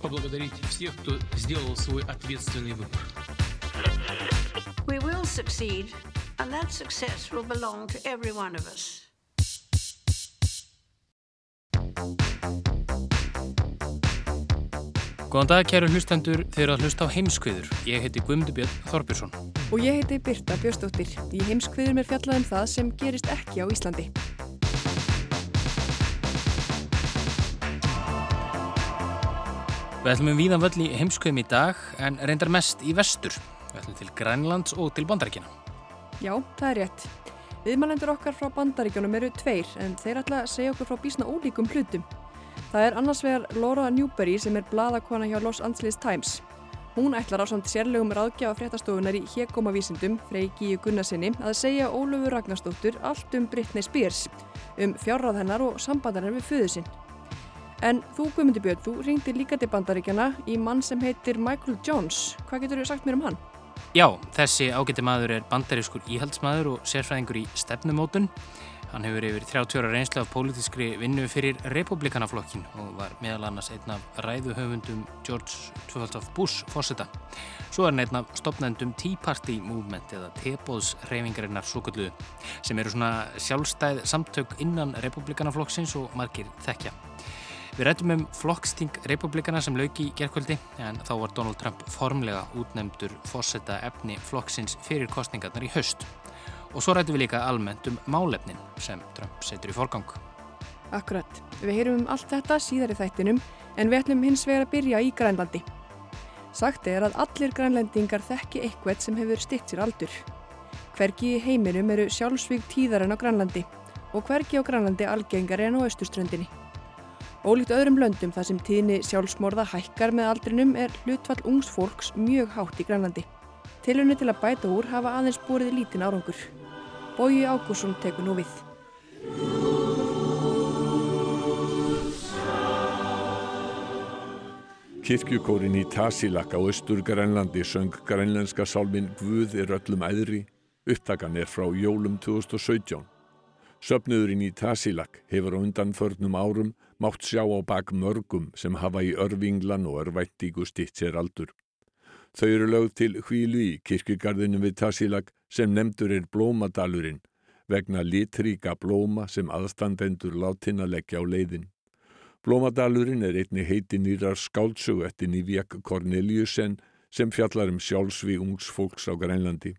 поблагодарить всех, кто сделал свой ответственный выбор. We will succeed, and that success will belong to every one of us. Góðan dag, kæru hlustendur, þeir eru að hlusta á heimskviður. Ég heiti Guðmundur Björn Þorbjörnsson. Og ég heiti Birta Björnsdóttir. Í heimskviðum er fjallað um það sem gerist ekki á Íslandi. Við ætlum um víðan völl í heimskviðum í dag, en reyndar mest í vestur. Við ætlum til Grænlands og til Bandaríkina. Já, það er rétt. Viðmælendur okkar frá Bandaríkjónum eru tveir, en þeir ætla að segja okkur frá bísna ólíkum hlutum. Það er annars vegar Laura Newberry sem er bladakona hjá Los Angeles Times. Hún ætlar á samt sérlegum ráðgjáða fréttastofunar í Hjekomavísindum, Freygíu Gunnarsinni, að segja Ólöfu Ragnarstóttur allt um Britney Spears, um fjárráð hennar og sambandarinnar við föðu sinn. En þú, Guðmundi Björn, þú ringdi líka til bandaríkjana í mann sem heitir Michael Jones. Hvað getur þú sagt mér um hann? Já, þessi ágætti maður er bandarískur íhaldsmaður og sérfræðingur í stefnumótun. Hann hefur yfir 30 ára reynslu af pólitískri vinnu fyrir republikanaflokkin og var meðal annars einn af ræðuhöfundum George II. Bush fórseta. Svo er hann einn af stopnendum Tea Party Movement eða tebóðsreyfingarinnar svo kallu sem eru svona sjálfstæð samtök innan republikanaflokksins og margir þekkja. Við rættum um flokksting republikana sem lauki í gerðkvöldi en þá var Donald Trump formlega útnemdur fórseta efni flokksins fyrir kostningarnar í haust. Og svo rættum við líka almennt um málefnin sem Trump setur í forgang. Akkurat. Við heyrum um allt þetta síðar í þættinum en við ætlum hins vegar að byrja í Grænlandi. Sagt er að allir grænlendingar þekki eitthvað sem hefur styrt sér aldur. Hvergi í heiminum eru sjálfsvík tíðar en á Grænlandi og hvergi á Grænlandi algengar en á austurströndinni. Ólíkt öðrum löndum þar sem tíðni sjálfsmorða hækkar með aldrinum er hlutfall ungs fólks mjög hátt í Grænlandi. Tilunni til að bæta úr hafa aðeins búrið lítinn árangur. Bóji Ágússon tekur nú við. Kirkjukórin í Tasilak á Östur-Grænlandi söng grænlenska sálminn Guð er öllum æðri. Upptakan er frá jólum 2017. Söpniðurinn í Tasilak hefur á undanförnum árum mátt sjá á bak mörgum sem hafa í örvinglan og örvæntíku stitt sér aldur. Þau eru lögð til hvílu í kirkjugarðinu við Tasilak sem nefndur er blómadalurinn vegna litríka blóma sem aðstandendur látin að leggja á leiðin. Blómadalurinn er einni heiti nýrar skáldsögu eftir Nývjak Corneliusen sem fjallar um sjálfsví ungs fólks á Grænlandi.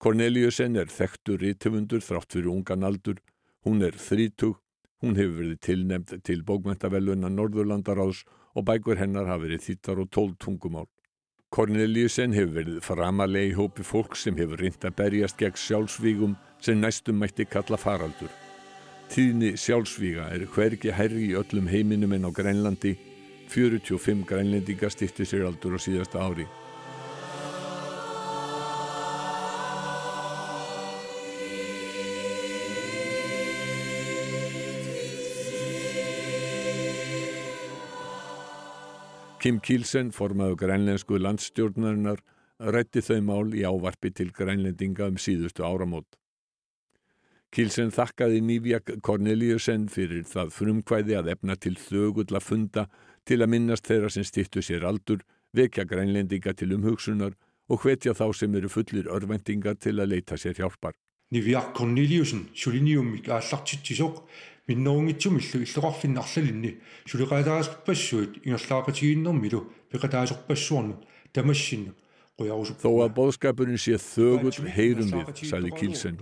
Corneliusen er þekktur rítumundur þrátt fyrir ungan aldur. Hún er þrítug, hún hefur verið tilnefnd til bókmentaveluna Norðurlandaráðs og bækur hennar hafa verið þýttar og tól tungumál. Corneliusen hefur verið framalegi hópi fólk sem hefur reynd að berjast gegn sjálfsvígum sem næstum mætti kalla faraldur. Tíðni sjálfsvíga er hvergi herri í öllum heiminum en á Grænlandi. 45 grænlendinga stýtti sér aldur á síðasta ári. Kim Kielsen, formaðu grænlensku landstjórnarinnar, rætti þau mál í ávarpi til grænlendinga um síðustu áramót. Kielsen þakkaði Nývjak Corneliusen fyrir það frumkvæði að efna til þögull að funda til að minnast þeirra sem stýttu sér aldur, vekja grænlendinga til umhugsunar og hvetja þá sem eru fullir örvendingar til að leita sér hjálpar. Nývjak Corneliusen, sjúlinnium í allartittisok, миннуунгитсумиллу иллоқарфиннарлалинни сулиқаатаарасуппассуит ингерлаақатигиннэрмилу пеқатаасорпассуарнут тамассинну Þó að boðskapurinn sé þögull heyrum við, sagði Kílsen.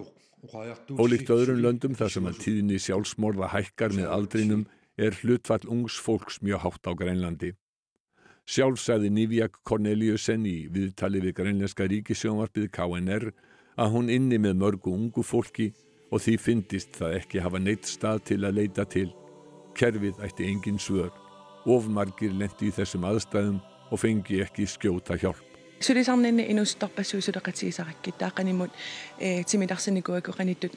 Ólíkt öðrum löndum þar sem að tíðinni sjálfsmorða hækkar með aldrinum er hlutfall ungs fólks mjög hátt á Grænlandi. Sjálf sagði Nývjak Corneliusen í viðtali við grænlenska ríkisjónvarpið KNR að hún inni með mörgu ungu fólki og því fyndist það ekki hafa neitt stað til að leita til. Kerfið ætti engin svör. Ofmargir lendi í þessum aðstæðum og fengi ekki skjóta hjálp. Sulisamninni einu stoppa suðsudakatsísarakki daganimot tímidarsinigóðagurannitut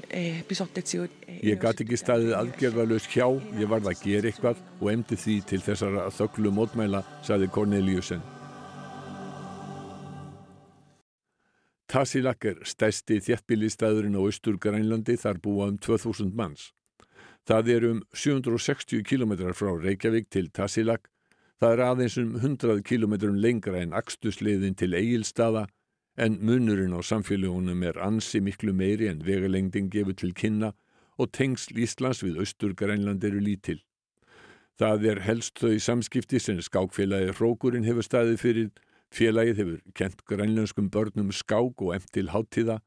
bisortetsíut. Ég gati ekki staðið aðgerðalös hjá, ég varð að gera eitthvað og emdi því til þessara þögglu mótmæla, saði Corneliusen. Tasilak er stæsti þjættbílistæðurinn á austur Grænlandi þar búa um 2000 manns. Það er um 760 km frá Reykjavík til Tasilak. Það er aðeins um 100 km lengra en akstusliðin til Egilstaða en munurinn á samfélagunum er ansi miklu meiri en vegalengdin gefur til kynna og tengsl Íslands við austur Grænland eru lítil. Það er helst þau samskipti sem skákfélagi Rókurinn hefur staðið fyrir Félagið hefur kent grænlenskum börnum skák og emt til háttíða.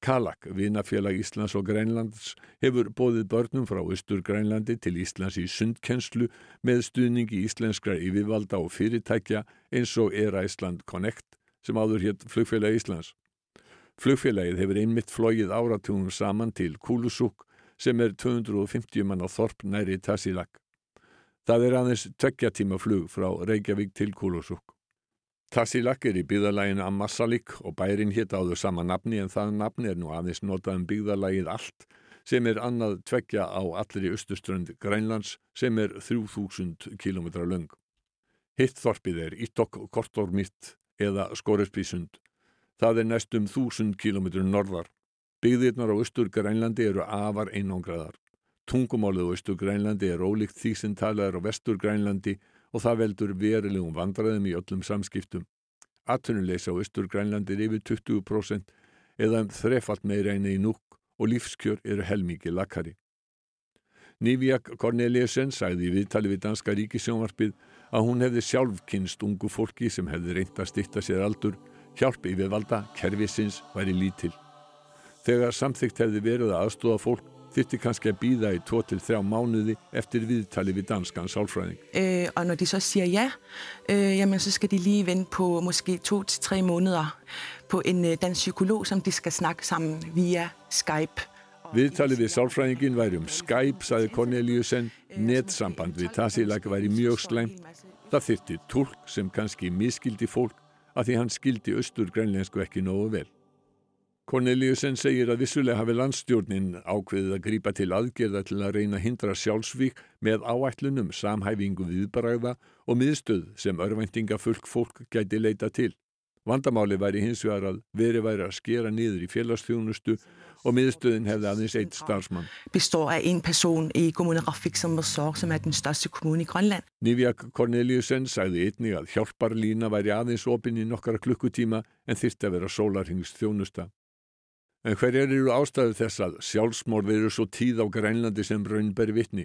Kalak, vinafélag Íslands og Grænlands, hefur bóðið börnum frá Östur Grænlandi til Íslands í sundkennslu með stuðningi íslenskra yfirvalda og fyrirtækja eins og Era Ísland Connect sem áður hétt flugfélag Íslands. Flugfélagið hefur einmitt flógið áratugum saman til Kulusuk sem er 250 mann á Þorp næri Tasilak. Það er aðeins tveggja tíma flug frá Reykjavík til Kulusuk. Tasilak er í byggðalæginu Ammassalik og bærin hétt áður sama nafni en það nafni er nú aðeins notað um byggðalægið allt sem er annað tveggja á allri austuströnd Grænlands sem er 3000 km lang. Hitt þorpið er Ítokk Kortormitt eða Skoresbísund. Það er næstum 1000 km norðar. Byggðirnar á austur Grænlandi eru afar einangraðar. Tungumálið á austur Grænlandi er ólíkt því sem talaður á vestur Grænlandi og það veldur verilegum vandræðum í öllum samskiptum. Atvinnuleysa á austur Grænlandi er yfir 20% eða um þrefalt meira enni í núk og lífskjör eru helmikið lakari. Nývijak Corneliusen sagði í viðtali við Danska ríkisjónvarpið að hún hefði sjálf kynst ungu fólki sem hefði reynt að stýtta sér aldur, hjálp yfirvalda, kervisins væri lítil. Þegar samþygt hefði verið að aðstóða fólk þyrti kannski að býða í 2-3 mánuði eftir viðtali við danskan sálfræðing. Øh, og når de så siger ja, øh, jamen så skal de lige vente på måske 2-3 måneder på en øh, dansk psykolog, som de skal snakke sammen via Skype. Viðtalið við sálfræðingin væri um Skype, saði Corneliusen. Netsamband við Tasilak væri mjög slæmt. Það þyrti tólk sem kannski miskildi fólk að því hann skildi austur grænlensku ekki nógu vel. Corneliusen segir að vissulega hafi landstjórnin ákveðið að grípa til aðgerða til að reyna að hindra sjálfsvík með áætlunum, samhæfingu viðbræða og miðstöð sem örvæntinga fölk fólk gæti leita til. Vandamáli væri hins vegar að veri væri að skera niður í félagsþjónustu og miðstöðin hefði aðeins eitt starfsmann. Består af en person i kommunen Rafik som Mosor, som er den største kommune i Grønland. Nivjak Corneliusen sagði einnig að hjálparlína væri aðeins opinn í nokkara klukkutíma en þyrsti að vera sólarhingst þjónusta. En hverjar eru ástæðu þess að sjálfsmórð eru svo tíð á Grænlandi sem raunberi vittni?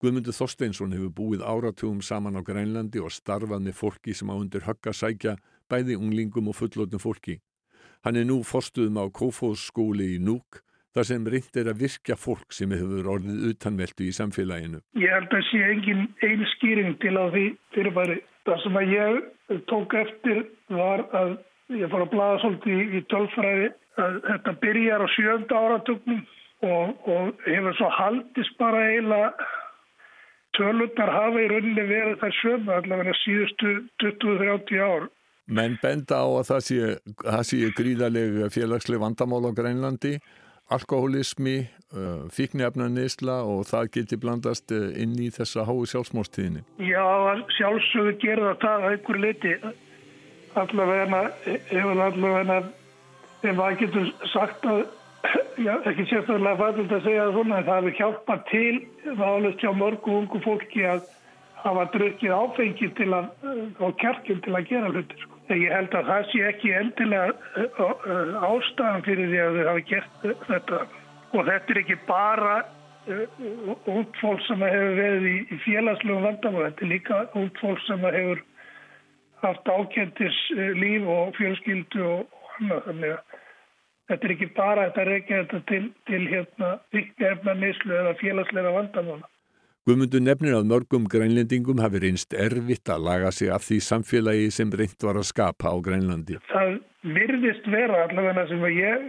Guðmundur Þorsteinsson hefur búið áratugum saman á Grænlandi og starfað með fólki sem á undir högga sækja bæði unglingum og fullotnum fólki. Hann er nú forstuðum á Kófósskóli í Núk þar sem reynd er að virkja fólk sem hefur orðið utanveldu í samfélaginu. Ég held að sé engin einu skýring til að því fyrirbæri. Það sem að ég tók eftir var að ég fór að blaða svolítið í, tölfræði þetta byrjar á sjönda áratugnum og, og hefur svo haldist bara eiginlega tölurnar hafa í rauninni verið þær sömu allavega síðustu 20-30 ár. Menn benda á að það sé, það sé gríðalega félagsleg vandamál á Grænlandi, alkoholismi, fíknefnanisla og það geti blandast inn í þessa hái sjálfsmórstíðinni. Já, sjálfsögur gerða það að einhver liti allavega hefur allavega ef það getur sagt að já, ekki sérstaklega fælt að segja það svona en það hefur hjálpað til þálega hjá mörgu ungu fólki að hafa drukkið áfengi til að og kjarkjum til að gera hluti sko. ég held að það sé ekki endilega ástæðan fyrir því að þau hafa gert þetta og þetta er ekki bara ung fólk sem hefur verið í, félagslegum vandamöð þetta er líka ung fólk sem hefur haft ákendis líf og fjölskyldu og annað þannig að þetta er ekki bara þetta reykja þetta til, til hérna viknefna mislu eða félagslega vandamála. Guðmundur nefnir að mörgum grænlendingum hafi reynst erfitt að laga sig af því samfélagi sem reynd var að skapa á Grænlandi. Það virðist vera allavega sem að ég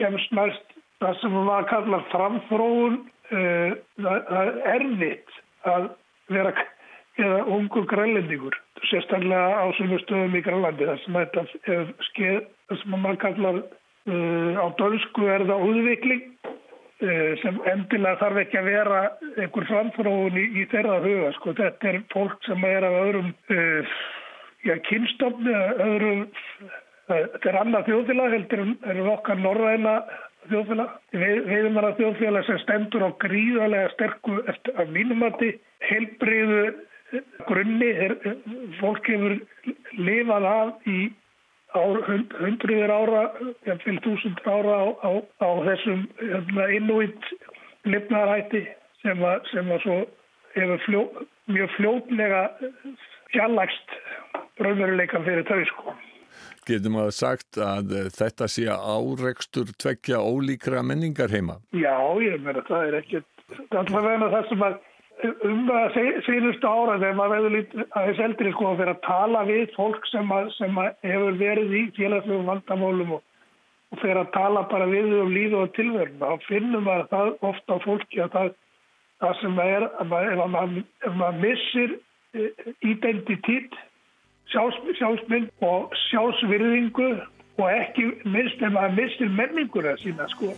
kemst mest það sem maður að kalla framfróun uh, það er erfitt að vera eða ungu grænlendingur sérstaklega á svonu stöðum í Grænlandi þar sem þetta skeið, þar sem maður kallar á dönsku er það úðvikling uh, sem endilega þarf ekki að vera einhver framfróðun í, í þeirra huga. Sko. Þetta er fólk sem er af öðrum uh, ja, kynstofni, öðrum, þetta er annað þjóðfélag, heldur er okkar norræna þjóðfélag. Við, við erum að þjóðfélag sem stendur á gríðarlega sterku eftir af mínumati heilbriðu grunni er, fólk hefur lifað af í hundruður ára, jafnveil þúsundur ára á, á, á þessum hérna, innúitt lifnarætti sem, sem að svo fljó, mjög fljótlega fjallagst raunveruleikan fyrir sko. Getum að sagt að þetta sé áreikstur tvekja ólíkra menningar heima? Já, ég meina það er ekkert, það er alltaf vegna það sem að um síðustu ára þegar maður veður lítið aðeins eldri sko að vera að tala við fólk sem, að, sem að hefur verið í félagslegum vandamálum og, og fyrir að tala bara við um líðu og tilverðin þá finnum maður það ofta á fólki að það, það sem er ef, maður, maður missir e, identitét sjálfs, sjálfsmynd og sjálfsvirðingu og ekki minnst ef maður missir menninguna sína sko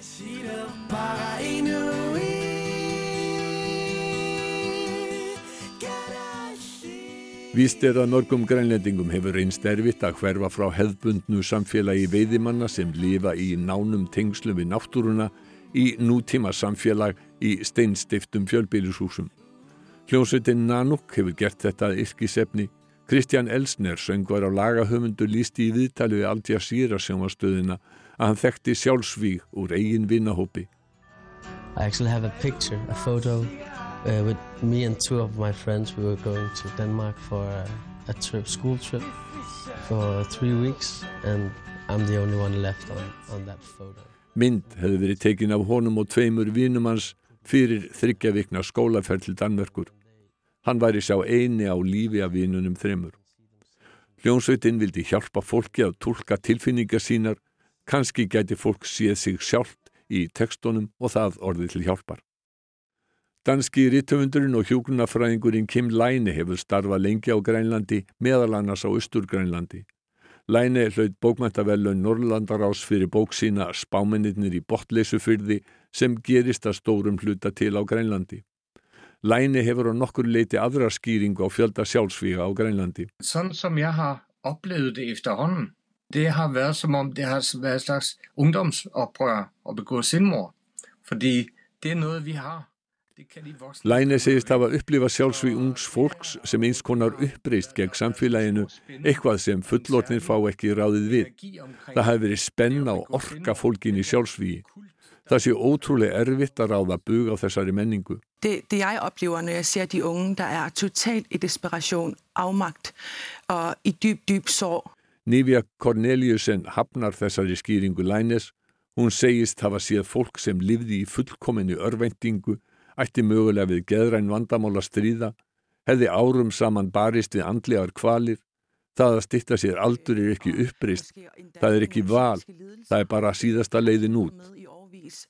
Víst er að mörgum grænlendingum hefur reynst erfitt að hverfa frá hefðbundnu samfélagi veiðimanna sem lifa í nánum tengslum við náttúruna í nútíma samfélag í steinstiftum fjölbýlishúsum. Hljómsveitin Nanuk hefur gert þetta yrkisefni. Kristján Elsner, söngvar á lagahöfundu, lísti í viðtali við Al Jazeera sjónastöðina að hann þekkti sjálfsvíg úr eigin vinnahópi. I actually have a picture, a photo uh, with me and two of my friends. We were going to Denmark for a, a trip, school trip, for three weeks, and I'm the only one left on, on that photo. Mynd hefði verið tekin af honum og tveimur vínum hans fyrir þryggja vikna skólaferð til Danmörkur. Hann væri sjá eini á lífi af vínunum þreymur. Hljónsveitin vildi hjálpa fólki að tólka tilfinningar sínar, kannski gæti fólk séð sig sjálft í tekstunum og það orðið til hjálpar. Danski rittöfundurinn og hjókunarfræðingurinn Kim Læne hefur starfað lengi á Grænlandi, meðal annars á Östur-Grænlandi. Læne hlaut bókmæntavelun Norrlandarás fyrir bók sína Spámennir í botleysufyrði sem gerist að stórum hluta til á Grænlandi. Læne hefur á nokkur leiti aðra skýringu á fjölda sjálfsvíga á Grænlandi. Sådan som jeg har oplevet det efterhånden, det har været som om det har været et slags ungdomsoprør at begå sindmord. Fordi det er noget vi har. Læne segist hafa upplifa sjálfsví ungs fólks sem eins konar uppreist gegn samfélaginu, eitthvað sem fullornir fá ekki ráðið við. Það hafi verið spenna og orka fólkin í sjálfsvíi. Það sé ótrúlega erfitt að ráða bug á þessari menningu. Det, det jeg oplever, når jeg ser de unge, der er totalt i desperation, afmagt og i dyb, dyb sorg. Nivja Corneliusen hafnar þessari skýringu Lænes. Hún segist hafa séð fólk sem livði í fullkominni örvendingu ætti mögulega við geðræn vandamál að stríða, hefði árum saman barist við andlegar kvalir, það að stitta sér aldur er ekki upprist, það er ekki val, það er bara síðasta leiðin út.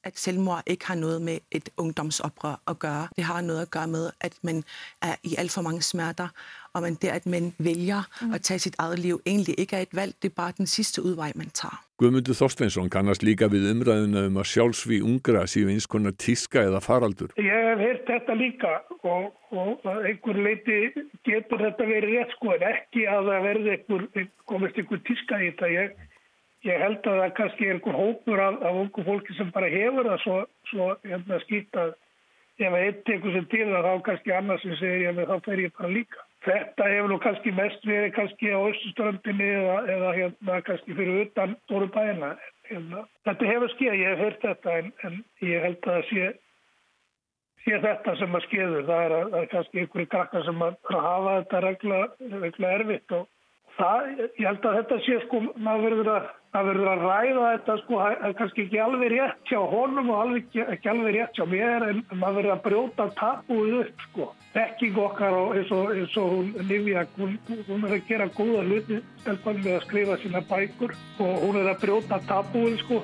At selvmord ikke har noget med et ungdomsoprør at gøre. Det har noget at gøre med, at man er i alt for mange smerter, og man det, at man vælger mm. at tage sit eget liv, egentlig ikke er et valg, det er bare den sidste udvej, man tager. Guðmundur Þorsteinsson kannast líka við umræðuna um að sjálfsví ungra séu eins konar tíska eða faraldur. Ég hef heyrt þetta líka og, og einhver leiti getur þetta verið rétt sko en ekki að það verði einhver, komist einhver tíska í þetta. Ég, ég held að það kannski er einhver hópur af, af ungu fólki sem bara hefur það svo, svo hérna, skýtt að ef það eitt eitthvað sem til það þá kannski annars sem segir ég að þá fer ég bara líka. Þetta hefur nú kannski mest verið kannski á Östuströndinni eða, eða hérna kannski fyrir utan stóru bæina. Hérna. Þetta hefur skeið, ég hef hört þetta en, en ég held að það sé, sé þetta sem að skeiður. Það er, að, að kannski einhverju krakkar sem að hafa þetta regla, regla erfitt og það, ég held að þetta sé sko, maður verður að, verður að ræða þetta sko, kannski ekki alveg rétt hjá honum og alveg, ekki, alveg rétt hjá mér en maður verður að brjóta tapuð upp sko. Þekking okkar og eins og, eins og hún Livia, hún, hún er að gera góða hluti stelpann með að skrifa sína bækur og hún er að brjóta tapuð sko.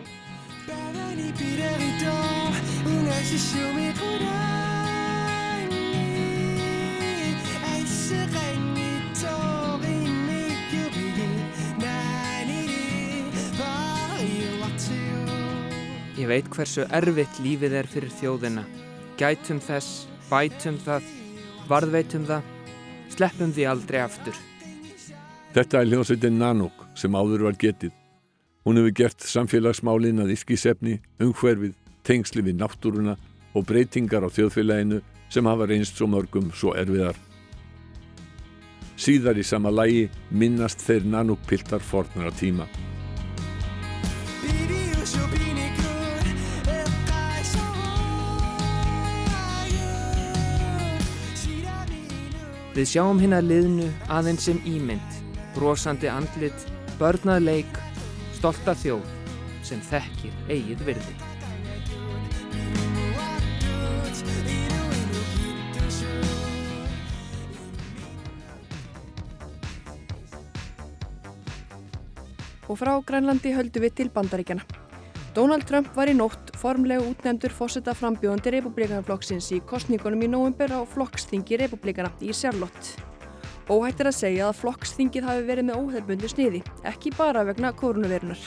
Ég veit hversu erfitt lífið er fyrir þjóðina. Gætum þess, bætum það, varðveitum það, sleppum því aldrei aftur. Þetta er hljómsveitin Nanok sem áður var getið. Hún hefur gert samfélagsmálin að yrkisefni, umhverfið, tengsli við náttúruna og breytingar á þjóðfélaginu sem hafa reynst svo mörgum svo erfiðar. Síðar í sama lægi minnast þeir Nanok piltar fornara tíma. Við sjáum hinn að liðnu aðeins sem ímynd, brosandi andlit, börnað leik, stolta þjóð sem þekkir eigið virði. Og frá Grænlandi höldu við til bandaríkjana. Donald Trump var í nótt formlega útnefndur fósetta frambjóðandi republikanaflokksins í kostningunum í nóvember á flokksþingi republikana í Charlotte. Óhætt er að segja að flokksþingið hafi verið með óhefbundu sniði, ekki bara vegna koronavirunar.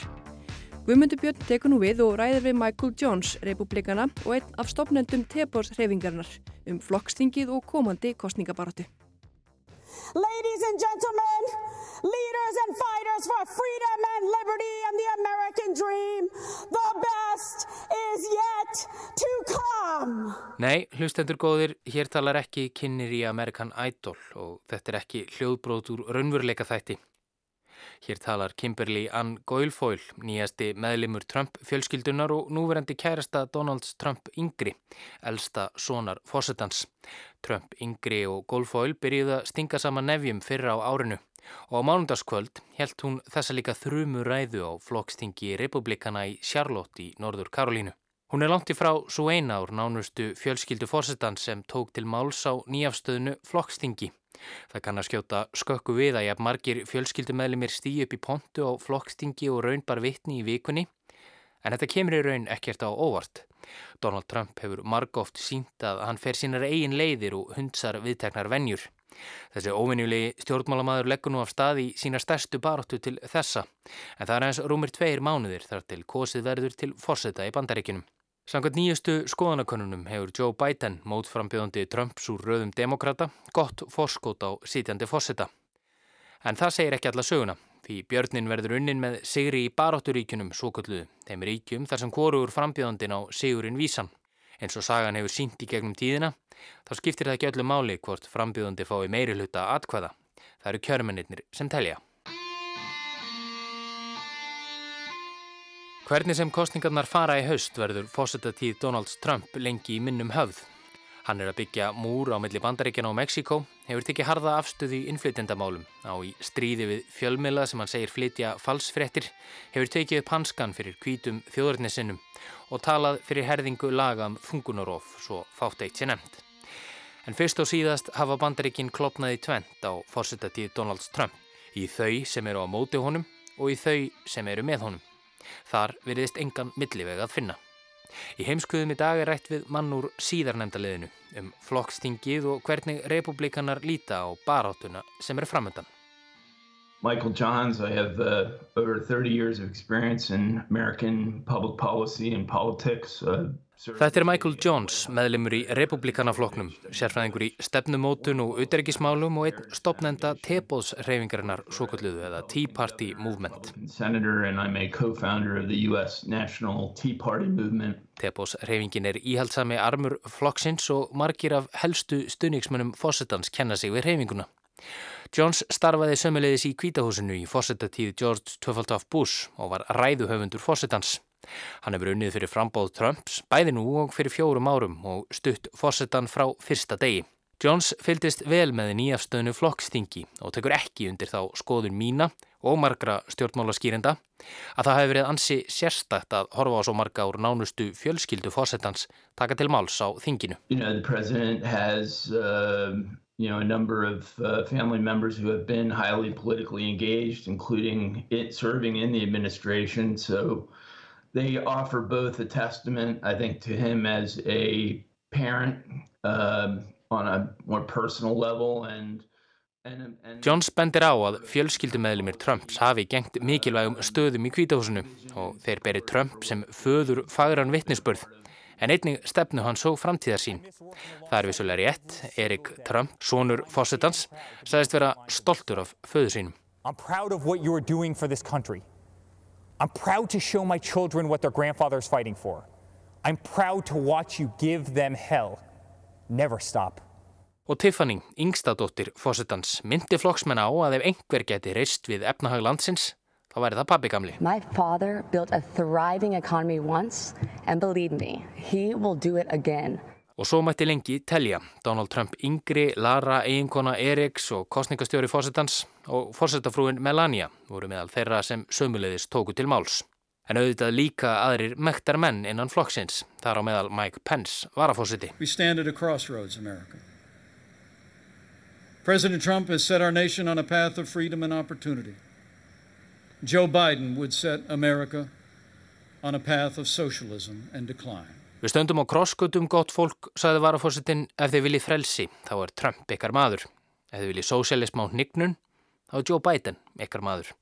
Guðmundur Björn tekur nú við og ræðir við Michael Jones, republikana og einn af stopnendum Tebors hreyfingarnar um flokksþingið og komandi kostningabaratu. Ladies and gentlemen, leaders and fighters for freedom and liberty and the American dream, the best is yet to come. Nei, hlustendur góðir, hér talar ekki kynir í American Idol og þetta er ekki hljóðbrót úr raunveruleika þætti. Hér talar Kimberly Ann Guilfoyle, nýjasti meðlimur Trump fjölskyldunar og núverandi kærasta Donalds Trump yngri, elsta sonar fósettans. Trump yngri og Guilfoyle byrjuði að stinga saman nefjum fyrra á árinu og á mánundaskvöld held hún þessa líka þrumu ræðu á flokkstingi republikana í Charlotte í Norður Karolínu. Hún er langt í frá svo eina ár nánustu fjölskyldu fórsetan sem tók til máls á nýjafstöðnu flokkstingi. Það kann að skjóta skökku við að jafn margir fjölskyldumælimir stýju upp í pontu á flokkstingi og raunbar vittni í vikunni, en þetta kemur í raun ekkert á óvart. Donald Trump hefur margóft sínt að hann fer sínar eigin leiðir og hundsar viðteknar vennjur. Þessi óvinnjulegi stjórnmálamaður leggur nú af stað í sína stærstu baróttu til þessa, en það er eins rúmir tveir mánuðir þar til kosið verður til fórseta í bandaríkinum. Samkvæmt nýjustu skoðanakonunum hefur Joe Biden, mótframbjöðandi Trumps úr röðum demokrata, gott forskót á sítjandi fósita. En það segir ekki alla söguna, því björnin verður unnin með sigri í barótturíkunum svo kalluðu, þeim ríkjum þar sem hvorugur frambjöðandin á sigurinn vísan. Eins og sagan hefur sínt í gegnum tíðina, þá skiptir það ekki öllu máli hvort frambjöðandi fái meiri hluta atkvæða. Það eru kjörmennir sem telja. Hvernig sem kostningarnar fara í haust verður fósitatíð Donalds Trump lengi í minnum höfð. Hann er að byggja múr á milli bandaríkjana og Mexiko, hefur tekið harða afstöði í innflytendamálum, á í stríði við fjölmila sem hann segir flytja falsfrettir, hefur tekið upp hanskan fyrir kvítum þjóðurnissinnum og talað fyrir herðingu laga um þungunarof, svo fátt eitt sé nefnd. En fyrst og síðast hafa bandaríkin klopnaði tvent á fósitatíð Donalds Trump, í þau sem eru á móti honum og í þau sem eru með honum. Þar veriðist engan milliveg að finna. Í heimskuðum í dag er rætt við mann úr síðarnemndaliðinu um flokkstingið og hvernig republikanar líta á baráttuna sem er framöndan. Michael Johns, I have uh, over 30 years of experience in American public policy and politics. Uh, Þetta er Michael Jones, meðlemur í republikanafloknum, sérfræðingur í stefnumótun og auðverkismálum og einn stopnenda tebóðsreyfingarinnar svo kalluðu eða Tea Party Movement. Tebóðsreyfingin er íhaldsami armur flokksins og margir af helstu stuðningsmönnum fósettans kenna sig við reyfinguna. Jones starfaði sömulegis í kvítahúsinu í fósettatíð George Tuffeltoff Bush og var ræðuhöfundur fósettans. Hann hefur unnið fyrir frambóð Trumps bæði nú og fyrir fjórum árum og stutt fósettan frá fyrsta degi. Jones fylgist vel með nýjafstöðnu flokkstingi og tekur ekki undir þá skoðun mína og margra stjórnmálaskýrinda að það hefur verið ansi sérstakt að horfa á svo marga úr nánustu fjölskyldu fósettans taka til máls á þinginu. You know, uh, you know, a number of uh, family members who have been highly politically engaged, including it serving in the administration, so they offer both a testament, I think, to him as a parent um, on a more personal level and Jones bendir á að fjölskyldumeðlumir Trumps hafi gengt mikilvægum stöðum í kvítahúsinu og þeir beri Trump sem föður fagran vittnisspörð en einnig stefnu hann svo framtíðarsín. Það er vissulega rétt, Erik Trump, sonur Fossettans, sagðist vera stoltur af föðu sínum. I'm proud of what you are doing for this country. I'm proud to show my children what their grandfather is fighting for. I'm proud to watch you give them hell. Never stop. Og Tiffany, yngstadóttir Fossettans, myndi flokksmenn á að ef einhver geti reist við efnahag landsins, þá væri það pabbi gamli. My father built a thriving economy once and believe me, he will do it again. Og svo mætti lengi telja. Donald Trump yngri, Lara, eiginkona Eriks og kostningastjóri Fossettans og Fossettafrúin Melania voru meðal þeirra sem sömulegðis tóku til máls. En auðvitað líka aðrir mektar menn innan flokksins, þar á meðal Mike Pence var að fósiti. We stand at a crossroads, America. President Trump has set our nation on a path of freedom and opportunity. Joe Biden would set America on a path of socialism and decline. Við stöndum á krosskutum gott fólk, sagði varafósitin, ef þið viljið frelsi, þá er Trump ykkar maður. Ef þið viljið sósialism á hnignun, þá er Joe Biden ykkar maður.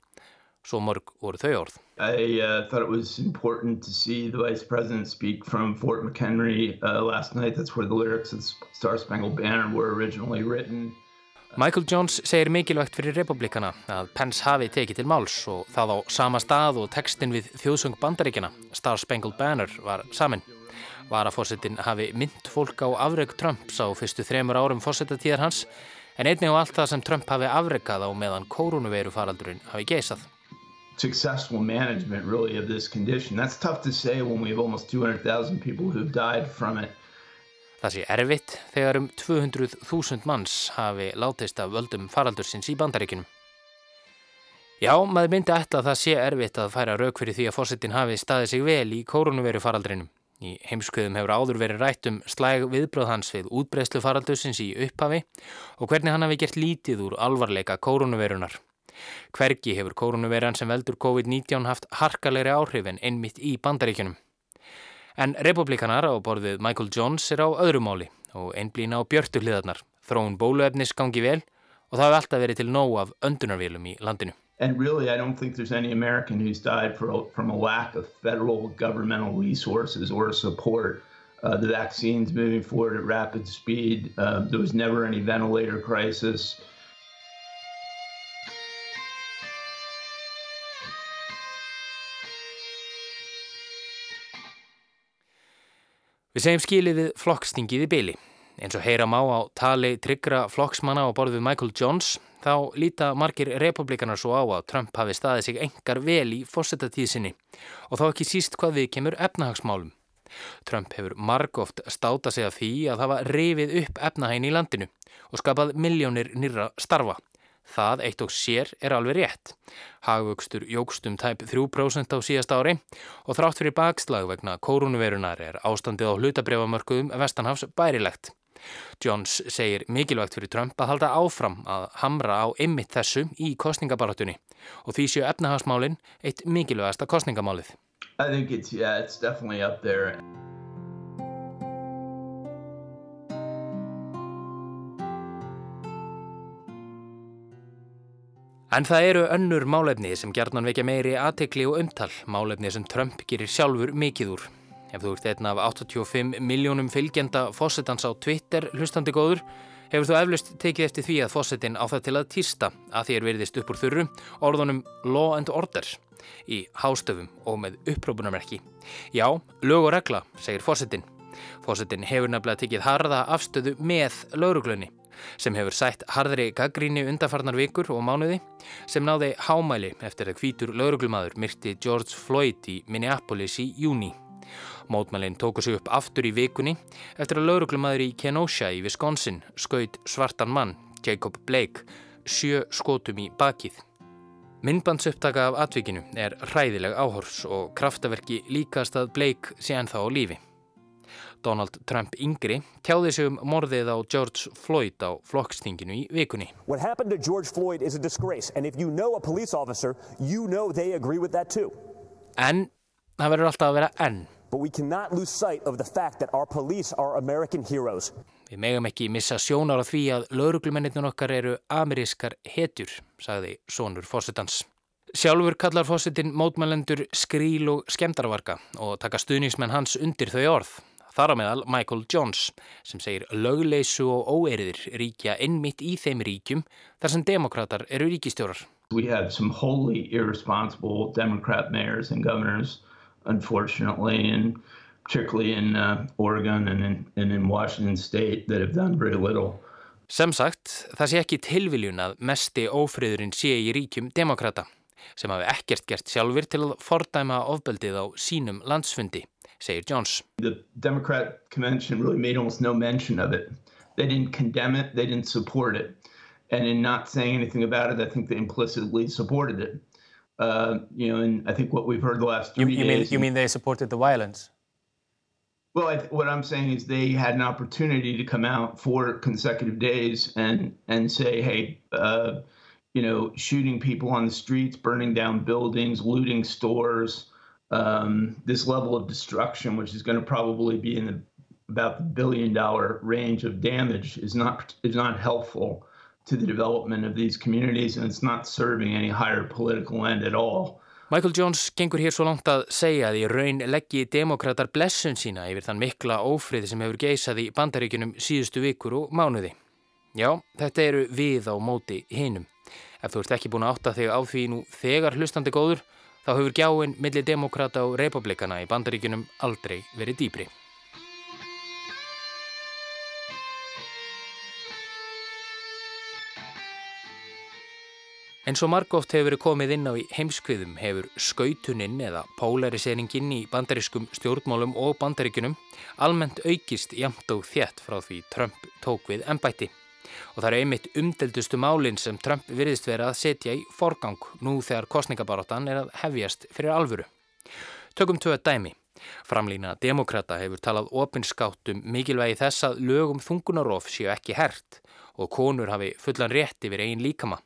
Svo mörg voru þau orð. I uh, thought it was important to see the Vice President speak from Fort McHenry uh, last night. That's where the lyrics of Star Spangled Banner were originally written. Michael Jones segir mikilvægt fyrir republikana að Pence hafi tekið til máls og það á sama stað og textin við þjóðsöng bandaríkjana, Star Spangled Banner, var samin. Varafórsetin hafi mynd fólk á afreg Trumps á fyrstu þremur árum fórsetatíðar hans en einnig á allt það sem Trump hafi afregað á meðan kórunuveiru faraldurinn hafi geysað. Successful management really of this condition. That's tough to say when we have almost 200,000 people who've died from it. Það sé erfitt þegar um 200.000 manns hafi látist af völdum faraldursins í bandaríkinum. Já, maður myndi ætla að það sé erfitt að færa rauk fyrir því að fórsetin hafi staðið sig vel í koronaviru faraldrinum. Í heimskuðum hefur áður verið rætt um slæg viðbröð hans við útbreyslu faraldursins í upphafi og hvernig hann hafi gert lítið úr alvarleika koronavirunar. Hvergi hefur koronaviran sem veldur COVID-19 haft harkalegri áhrif en einmitt í bandaríkunum. En republikanar á borðið Michael Jones er á öðru máli og einblýna á björtu hliðarnar. Þróun bóluefnis gangi vel og það hefur alltaf verið til nóg af öndunarvélum í landinu. And really, I don't think there's any American who's died for, from a lack of federal governmental resources or support. Uh, the vaccine's moving forward at rapid speed. Uh, there was never any ventilator crisis. Við segjum skilið við flokkstingið í byli. Eins og heyra má á tali tryggra flokksmanna á borð við Michael Jones þá líta margir republikanar svo á að Trump hafi staðið sig engar vel í fórsetatíðsinni og þá ekki síst hvað við kemur efnahagsmálum. Trump hefur margóft státa sig að því að hafa reyfið upp efnahægin í landinu og skapað miljónir nýra starfa. Það eitt og sér er alveg rétt. Hagvöxtur jógstum tæp 3% á síðast ári og þrátt fyrir bakslag vegna kórunverunar er ástandið á hlutabrefamörkuðum vestanhafs bærilegt. Jones segir mikilvægt fyrir Trump að halda áfram að hamra á ymmit þessu í kostningabaratunni og því séu efnahagsmálinn eitt mikilvægasta kostningamálið. En það eru önnur málefni sem gerðnan vekja meiri aðtekli og umtal, málefni sem Trump gerir sjálfur mikið úr. Ef þú ert einn af 85 miljónum fylgjenda fósettans á Twitter hlustandi góður, hefur þú eflust tekið eftir því að fósettin á það til að týsta að þér verðist upp úr þurru orðunum law and order í hástöfum og með upprópunarmerki. Já, lög og regla, segir fósettin. Fósettin hefur nefnilega tekið harða afstöðu með lauruglunni sem hefur sætt harðri gaggríni undarfarnar vikur og mánuði sem náði hámæli eftir að hvítur lauruglumadur myrti George Floyd í Minneapolis í júni. Mótmælinn tóku sig upp aftur í vikunni eftir að lauruglumadur í Kenosha í Wisconsin skaut svartan mann, Jacob Blake, sjö skotum í bakið. Myndbandsupptaka af atvikinu er hræðileg áhors og kraftaverki líkast að Blake sé ennþá á lífi. Donald Trump yngri tjáði sig um morðið á George Floyd á flokkstinginu í vikunni. What happened to George Floyd is a disgrace and if you know a police officer, you know they agree with that too. En það verður alltaf að vera enn. but we cannot lose sight of the fact that our police are American heroes. Við megum ekki missa sjónar á því að lauruglumennirnir okkar eru amerískar hetjur, sagði sonur fósittans. Sjálfur kallar fósittin mótmælendur skríl og skemdarvarka og taka stuðningsmenn hans undir þau orð. Þar á meðal Michael Jones sem segir lögleysu og óeriðir ríkja innmitt í þeim ríkjum þar sem demokrater eru ríkistjórar. We have some wholly irresponsible Democrat mayors and governors unfortunately and particularly in uh, Oregon and in, and in Washington state that have done very little. Sem sagt, það sé ekki tilviljun að mesti ófriðurinn sé í ríkjum demokrata sem hafi ekkert gert sjálfur til að fordæma ofbeldið á sínum landsfundi, segir Jones. The Democrat convention really made almost no mention of it. They didn't condemn it, they didn't support it. And in not saying anything about it, I think they implicitly supported it. Uh, you know, and I think what we've heard the last three you, you days... Mean, you mean they supported the violence? Well, I, what I'm saying is they had an opportunity to come out for consecutive days and and say, hey, uh, you know, shooting people on the streets, burning down buildings, looting stores, um, this level of destruction, which is going to probably be in the, about the billion dollar range of damage, is not is not helpful to the development of these communities, and it's not serving any higher political end at all. Michael Jones gengur hér svo langt að segja að í raun leggji demokrater blessun sína yfir þann mikla ófriði sem hefur geisað í bandaríkunum síðustu vikur og mánuði. Já, þetta eru við á móti hinum. Ef þú ert ekki búin að átta þig á því nú þegar hlustandi góður, þá hefur gjáinn millir demokrata og republikana í bandaríkunum aldrei verið dýbri. En svo margóft hefur verið komið inn á í heimskviðum hefur skautuninn eða pólariseringin í bandarískum stjórnmálum og bandaríkunum almennt aukist jamt og þjætt frá því Trump tók við ennbætti. Og það eru einmitt umdeldustu málinn sem Trump virðist verið að setja í forgang nú þegar kostningabaróttan er að hefjast fyrir alvöru. Tökum tvö dæmi. Framlýna demokrata hefur talað opinskátt um mikilvægi þess að lögum þungunarof séu ekki hert og konur hafi fullan rétt yfir einn líkama.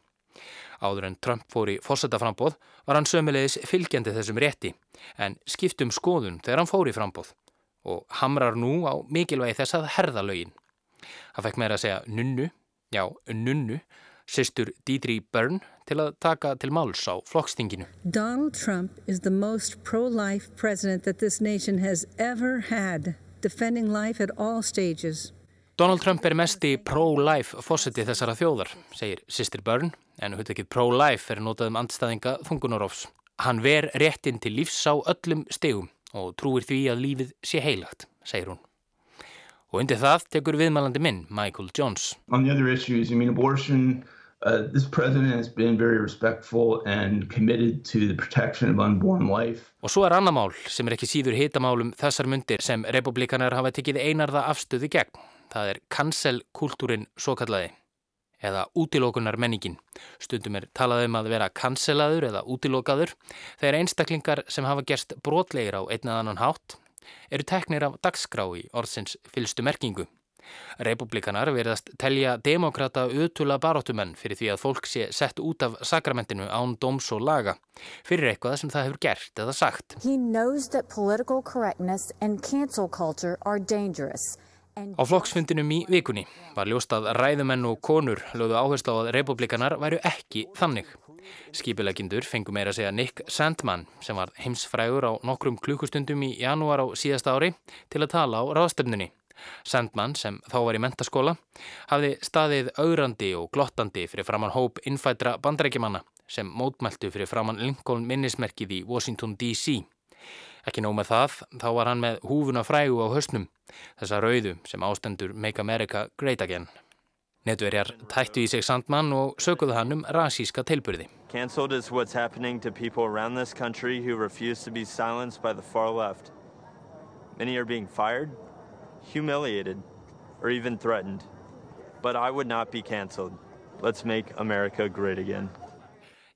Áður en Trump fór í fórsetaframbóð var hann sömulegis fylgjandi þessum rétti en skiptum skoðun þegar hann fór í frambóð og hamrar nú á mikilvægi þess að herða lögin. Hann fekk meira að segja nunnu, já nunnu, sýstur Deidre Byrne til að taka til máls á flokkstinginu. Donald Trump is the most pro-life president that this nation has ever had, defending life at all stages. Donald Trump er mesti pro-life fósetti þessara þjóðar, segir sýstir Byrne en húttekið pro-life er notað um andstæðinga þungunarófs. Hann ver réttin til lífs á öllum stegum og trúir því að lífið sé heilagt, segir hún. Og undir það tekur viðmælandi minn, Michael Jones. On the other issues, I mean abortion, uh, this president has been very respectful and committed to the protection of unborn life. Og svo er annar mál sem er ekki síður hitamálum þessar myndir sem republikanar hafa tekið einarða afstöðu gegn. Það er cancel-kultúrin svo kallaði eða útilókunar menningin. Stundum er talað um að vera cancelaður eða útilókaður þegar einstaklingar sem hafa gerst brotlegir á einn eða annan hátt eru teknir af dagskrá í orðsins fylstu merkingu. Republikanar verðast telja demokrata utula baróttumenn fyrir því að fólk sé sett út af sakramentinu án dóms og laga fyrir eitthvað sem það hefur gert eða sagt. He knows that political correctness and cancel culture are dangerous. Á flokksfundinum í vikunni var ljóst að ræðumenn og konur lögðu áherslu á að republikanar væru ekki þannig. Skipilegindur fengu meira að segja Nick Sandman sem var heimsfrægur á nokkrum klukkustundum í janúar á síðasta ári til að tala á ráðstöfnunni. Sandman, sem þá var í mentaskóla, hafði staðið augrandi og glottandi fyrir framann hóp innfætra bandrækjumanna sem mótmæltu fyrir framann Lincoln minnismerkið í Washington D.C. Ekki nóg með það, þá var hann með húfuna frægu á höstnum, þessa rauðu sem ástendur Make America Great Again. Netverjar tættu í sig Sandman og sökuðu hann um rasíska tilbyrði. Cancelled is what's happening to people around this country who refuse to be silenced by the far left. Many are being fired, humiliated, or even threatened. But I would not be cancelled. Let's make America great again.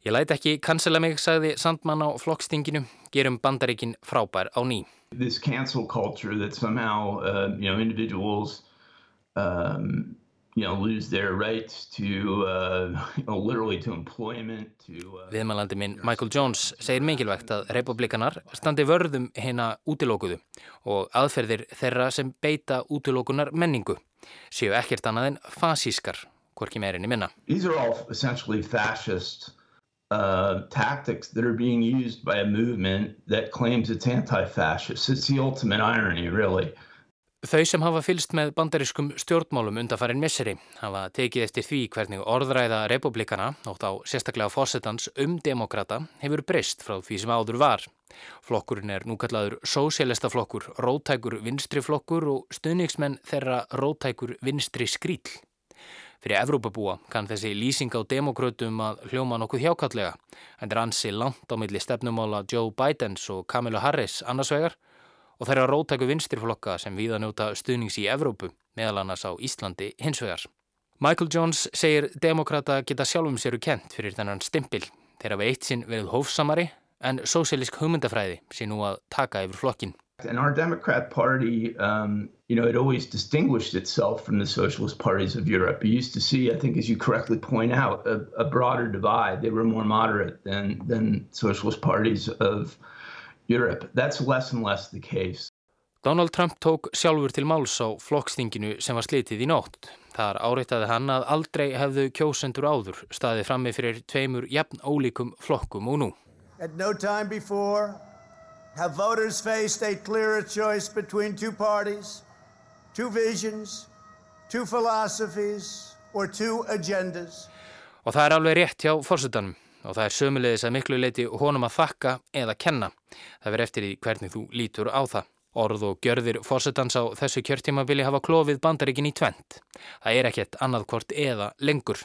Ég læti ekki cancela mig, sagði Sandman á flokkstinginu, gerum bandaríkin frábær á ný. This cancel culture that somehow, uh, you know, individuals um, you know, lose their rights to, uh, you know, literally to employment, to... Uh... Viðmælandi minn Michael Jones segir mikilvægt að republikanar standi vörðum hérna útilókuðu og aðferðir þeirra sem beita útilókunar menningu séu ekkert annað en fasískar, hvorki meirinni minna. These are all essentially fascist uh, tactics that are being used by a movement that claims it's anti-fascist. It's the ultimate irony, really. Þau sem hafa fylst með bandarískum stjórnmálum undarfærin misseri hafa tekið eftir því hvernig orðræða republikana, ótt á sérstaklega fósettans um demokrata, hefur breyst frá því sem áður var. Flokkurinn er nú kallaður sósélesta flokkur, rótækur vinstri flokkur og stuðningsmenn þeirra rótækur vinstri skríl. Fyrir Evrópabúa kann þessi lýsing á demokrautum að hljóma nokkuð hjákallega, en er ansi langt á milli stefnumála Joe Bidens og Kamila Harris annarsvegar og þeirra rótæku vinstirflokka sem viða njóta stuðnings í Evrópu, meðal annars á Íslandi hinsvegar. Michael Jones segir demokrata geta sjálfum séru kent fyrir þennan stimpil. Þeir hafa eitt sinn verið hófsamari en sósílisk hugmyndafræði sé nú að taka yfir flokkin. Party, um, you know, Europe. You see, I think, as you correctly point out, a, a broader divide. They were more moderate than, than socialist parties of Europe. Europe. That's less and less the case. Donald Trump tók sjálfur til máls á flokkstinginu sem var slitið í nótt. Þar áreitaði hann að aldrei hefðu kjósendur áður staðið frammi fyrir tveimur jafn ólíkum flokkum og nú. At no time before have voters faced a clearer choice between two parties, two visions, two philosophies or two agendas. Og það er alveg rétt hjá fórsutanum og það er sömulegis að miklu leiti honum að þakka eða kenna. Það verður eftir í hvernig þú lítur á það. Orð og gjörðir fórsetans á þessu kjörtímabili hafa klófið bandaríkin í tvent. Það er ekkert annarkvort eða lengur.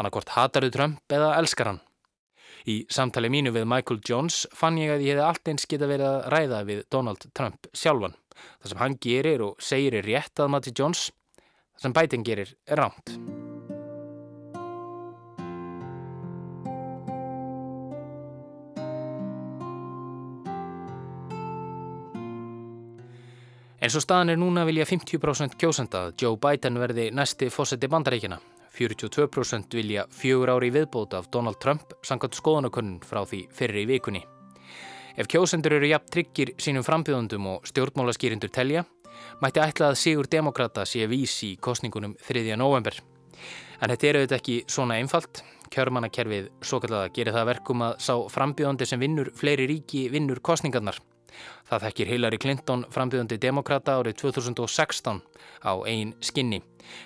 Annarkvort hataru Trump eða elskar hann. Í samtali mínu við Michael Jones fann ég að ég hefði allt eins geta verið að ræða við Donald Trump sjálfan. Það sem hann gerir og segir er rétt að Matti Jones, það sem Biden gerir er ránt. En svo staðan er núna vilja 50% kjósenda að Joe Biden verði næsti fósetti bandaríkina. 42% vilja fjögur ári viðbóta af Donald Trump sangat skoðanakönnun frá því fyrir í vikunni. Ef kjósendur eru jafn tryggir sínum frambjöðundum og stjórnmálaskýrindur telja, mætti ætla að Sigur Demokrata sé vísi í kostningunum 3. november. En þetta eru þetta ekki svona einfalt. Kjörmannakerfið svo kallaða gerir það verkum að sá frambjöðandi sem vinnur fleiri ríki vinnur kostningarnar. Það þekkir Hillary Clinton frambjöðandi demokrata árið 2016 á einn skinni.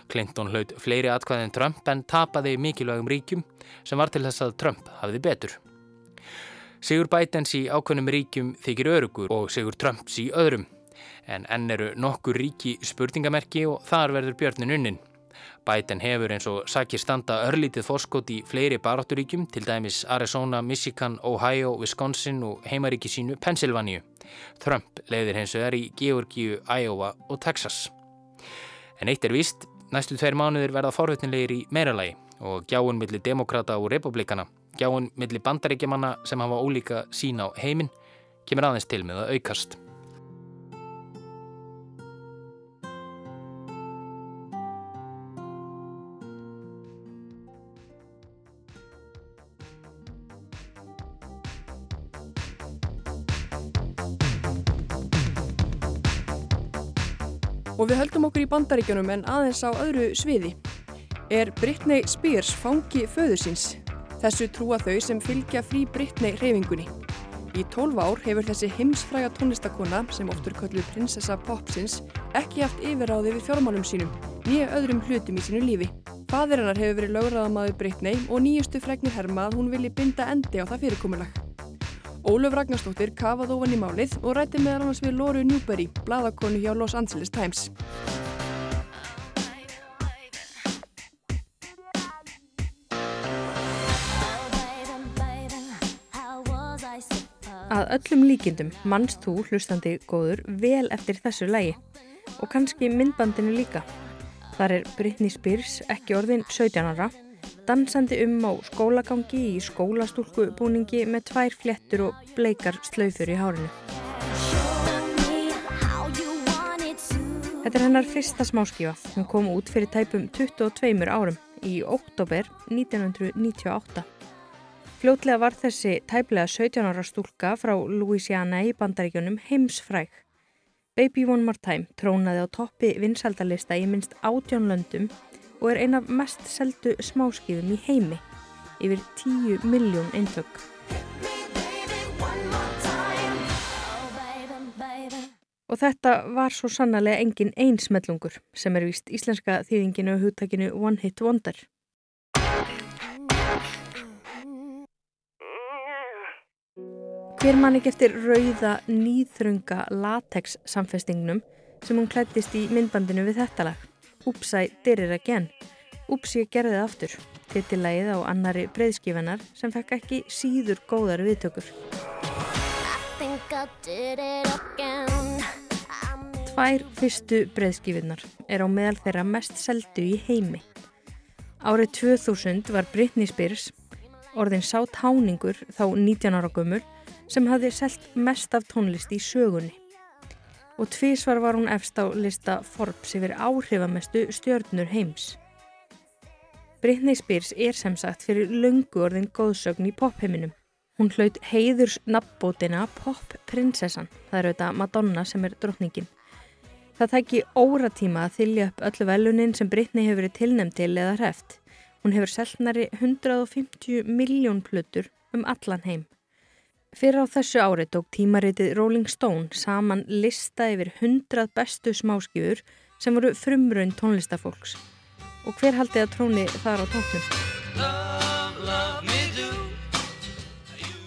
Clinton hlaut fleiri atkvæðin Trump en tapaði mikilvægum ríkjum sem var til þess að Trump hafiði betur. Sigur Bidens í ákveðnum ríkjum þykir örugur og Sigur Trumps í öðrum. En enn eru nokkur ríki spurningamerki og þar verður björnin unnin. Biden hefur eins og sakir standa örlítið fórskot í fleiri barátturíkjum, til dæmis Arizona, Michigan, Ohio, Wisconsin og heimaríki sínu Pennsylvania. Trump leiðir hins vegar í Georgiu, Iowa og Texas. En eitt er víst, næstu tveir mánuðir verða forvitnilegir í meiralagi og gjáun millir demokrata og republikana, gjáun millir bandaríkjamanna sem hafa ólíka sína á heiminn, kemur aðeins til með að aukast. Og við höldum okkur í bandaríkjunum en aðeins á öðru sviði. Er Britney Spears fangi föður síns? Þessu trúa þau sem fylgja frí Britney reyfingunni. Í 12 ár hefur þessi heimsfræga tónlistakona sem oftur kölluð prinsessa Popsins ekki haft yfirráði við fjármálum sínum, nýja öðrum hlutum í sínu lífi. Fadir hennar hefur verið lögraðamaður Britney og nýjustu fregnir herma að hún vilji binda endi á það fyrirkomulag. Óluf Ragnarstóttir kafað ofan í málið og rætti meðal annars við Lóru Newberry, bladakonu hjá Los Angeles Times. Að öllum líkindum mannst þú hlustandi góður vel eftir þessu lægi og kannski myndbandinu líka. Þar er Britney Spears ekki orðin 17 ára dansandi um á skólagangi í skólastúlku búningi með tvær flettur og bleikar slaufur í hárinu. Þetta er hennar fyrsta smáskífa. Hún kom út fyrir tæpum 22 árum í oktober 1998. Fljótlega var þessi tæplega 17 ára stúlka frá Louisiana í bandaríkjunum heimsfræg. Baby One More Time trónaði á toppi vinsaldalista í minst átjón löndum og er ein af mest seldu smáskifum í heimi, yfir 10 miljón eintök. Og þetta var svo sannarlega engin einsmellungur sem er vist íslenska þýðinginu og hugtakinu One Hit Wonder. Hver mann ekki eftir rauða nýþrunga latex samfestingnum sem hún klættist í myndbandinu við þetta lag. Upsai Did It Again. Upsi gerði það aftur. Titillægið á annari breyðskifanar sem fekk ekki síður góðar viðtökur. Tvær fyrstu breyðskifinnar er á meðal þeirra mest seldu í heimi. Árið 2000 var Britney Spears orðin sátt háningur þá 19 ára gömur sem hafði selt mest af tónlist í sögunni. Og tvísvar var hún efst á lista Forbes yfir áhrifamestu stjörnur heims. Britney Spears er sem sagt fyrir löngu orðin góðsögn í popheiminum. Hún hlaut heiðurs nafnbótina Pop-prinsessan, það er auðvitað Madonna sem er drotningin. Það tæki óratíma að þylja upp öllu velunin sem Britney hefur verið tilnæmt til eða hreft. Hún hefur seltnari 150 miljón plötur um allan heim. Fyrir á þessu ári tók tímaritið Rolling Stone saman lista yfir 100 bestu smáskifur sem voru frumraun tónlistafólks. Og hver haldið að tróni þar á tóknum?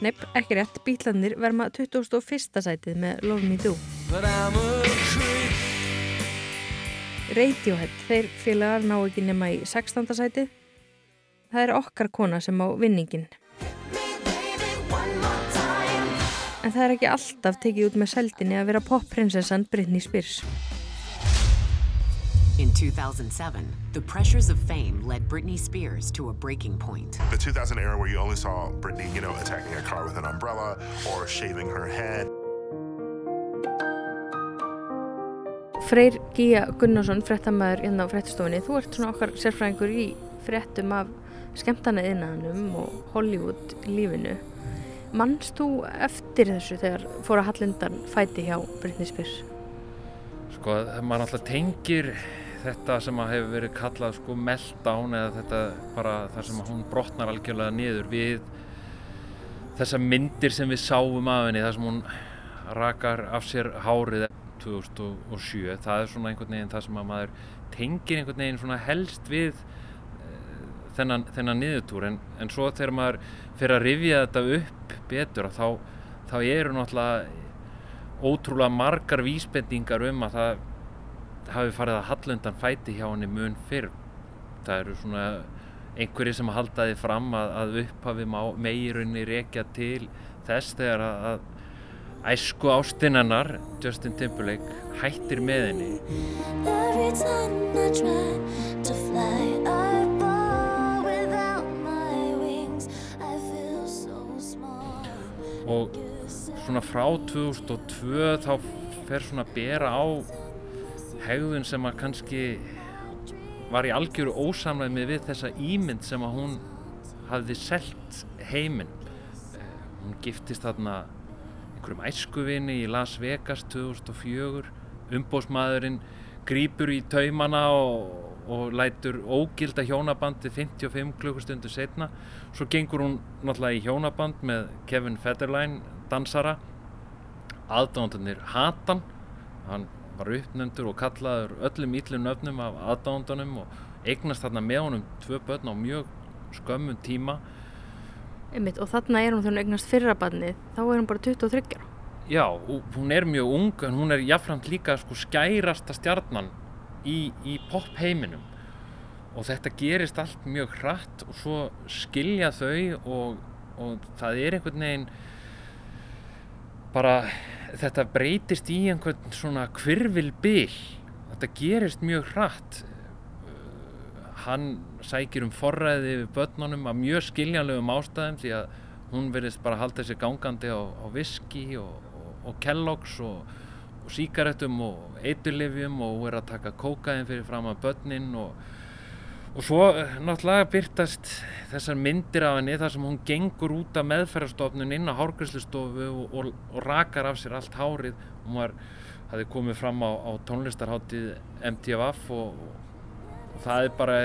Nepp, ekki rétt, bítlandir verma 21. sætið með Love Me Do. Radiohead, þeir félagar ná ekki nema í 16. sætið. Það er okkar kona sem á vinningin. En það er ekki alltaf tekið út með seldinni að vera popprinsessan Britney Spears. In 2007, the pressures of fame led Britney Spears to a breaking point. The 2000 era where you only saw Britney, you know, attacking a car with an umbrella or shaving her head. Freyr Gíja Gunnarsson, frettamæður hérna á frettastofunni, þú ert svona okkar sérfræðingur í frettum af skemmtana innan og Hollywood lífinu. Mannst þú eftir þessu þegar fór að Hallindan fæti hjá Britney Spears? Sko, maður alltaf tengir þetta sem að hefur verið kallað sko meltdown eða þetta bara þar sem að hún brotnar algjörlega niður við þessa myndir sem við sáum af henni þar sem hún rakar af sér hárið 2007 það er svona einhvern veginn það sem að maður tengir einhvern veginn svona helst við þennan, þennan niðurtúr. En, en svo þegar maður fyrir að rifja þetta upp betur þá, þá eru náttúrulega ótrúlega margar vísbendingar um að það hafi farið að hallundan fæti hjá henni mun fyrr. Það eru svona einhverji sem halda því fram að, að upphafi meirunni rekja til þess þegar að, að æsku ástinnanar Justin Timberlake hættir með henni og svona frá 2002 þá fer svona að bera á hegðun sem að kannski var í algjöru ósamlega við þessa ímynd sem að hún hafði selgt heiminn. Hún giftist þarna einhverjum æskuvinni í Las Vegas 2004 umbósmaðurinn grýpur í taumana og, og lætur ógilda hjónabandi 55 klukkustundu setna svo gengur hún náttúrulega í hjónaband með Kevin Federline dansara. Aðdándanir hatan hann. Var uppnöndur og kallaður öllum íllum nöfnum af aðdándunum og eignast þarna með honum tvö börn á mjög skömmun tíma. Einmitt, og þarna er hún þegar hún eignast fyrrabarnið, þá er hún bara 23 ára. Já, hún er mjög ung en hún er jáfnframt líka sko skærasta stjarnan í, í pop heiminum og þetta gerist allt mjög hratt og svo skilja þau og, og það er einhvern veginn bara þetta breytist í einhvern svona kvirvilbil þetta gerist mjög hratt. Hann sækir um forræði við börnunum af mjög skiljanlegum ástæðum því að hún verðist bara halda þessi gangandi á, á viski og, og, og Kellogg's og, og síkaretum og eiturlifjum og er að taka kókaðin fyrir fram að börnin og, og svo eh, náttúrulega byrtast þessar myndir af henni þar sem hún gengur út af meðferðarstofnun inn á hárgræslustofu og, og, og rakar af sér allt hárið. Hún var, hafði komið fram á, á tónlistarháttið MTVF og, það er bara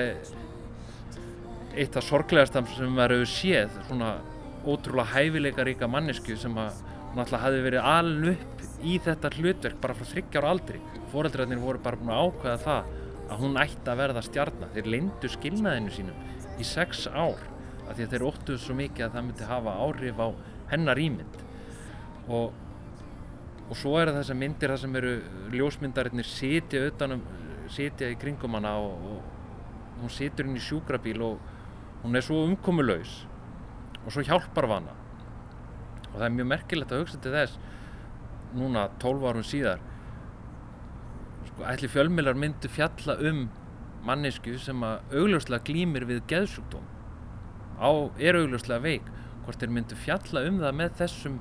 eitt af sorglegasta sem maður hefur séð svona ótrúlega hæfileika ríka mannesku sem að náttúrulega hafi verið aln upp í þetta hlutverk bara frá þryggjára aldri. Fóreldrarnir voru bara búin að ákveða það að hún ætti að verða stjarnar þeir lindu skilnaðinu sínum í sex ár af því að þeir óttuðu svo mikið að það myndi hafa áhrif á hennar ímynd. Og, og svo eru þessar myndir það sem eru ljósmyndarinnir sitja utanum sitja í kringum hana og, og hún situr inn í sjúkrabíl og hún er svo umkomulaus og svo hjálpar hana. Og það er mjög merkilegt að hugsa til þess núna 12 árum síðar sko ætli fjölmilar myndi fjalla um mannesku sem að augljóslega glýmir við geðsjúkdóm. Á, er augljóslega veik. Hvort þeir myndi fjalla um það með þessum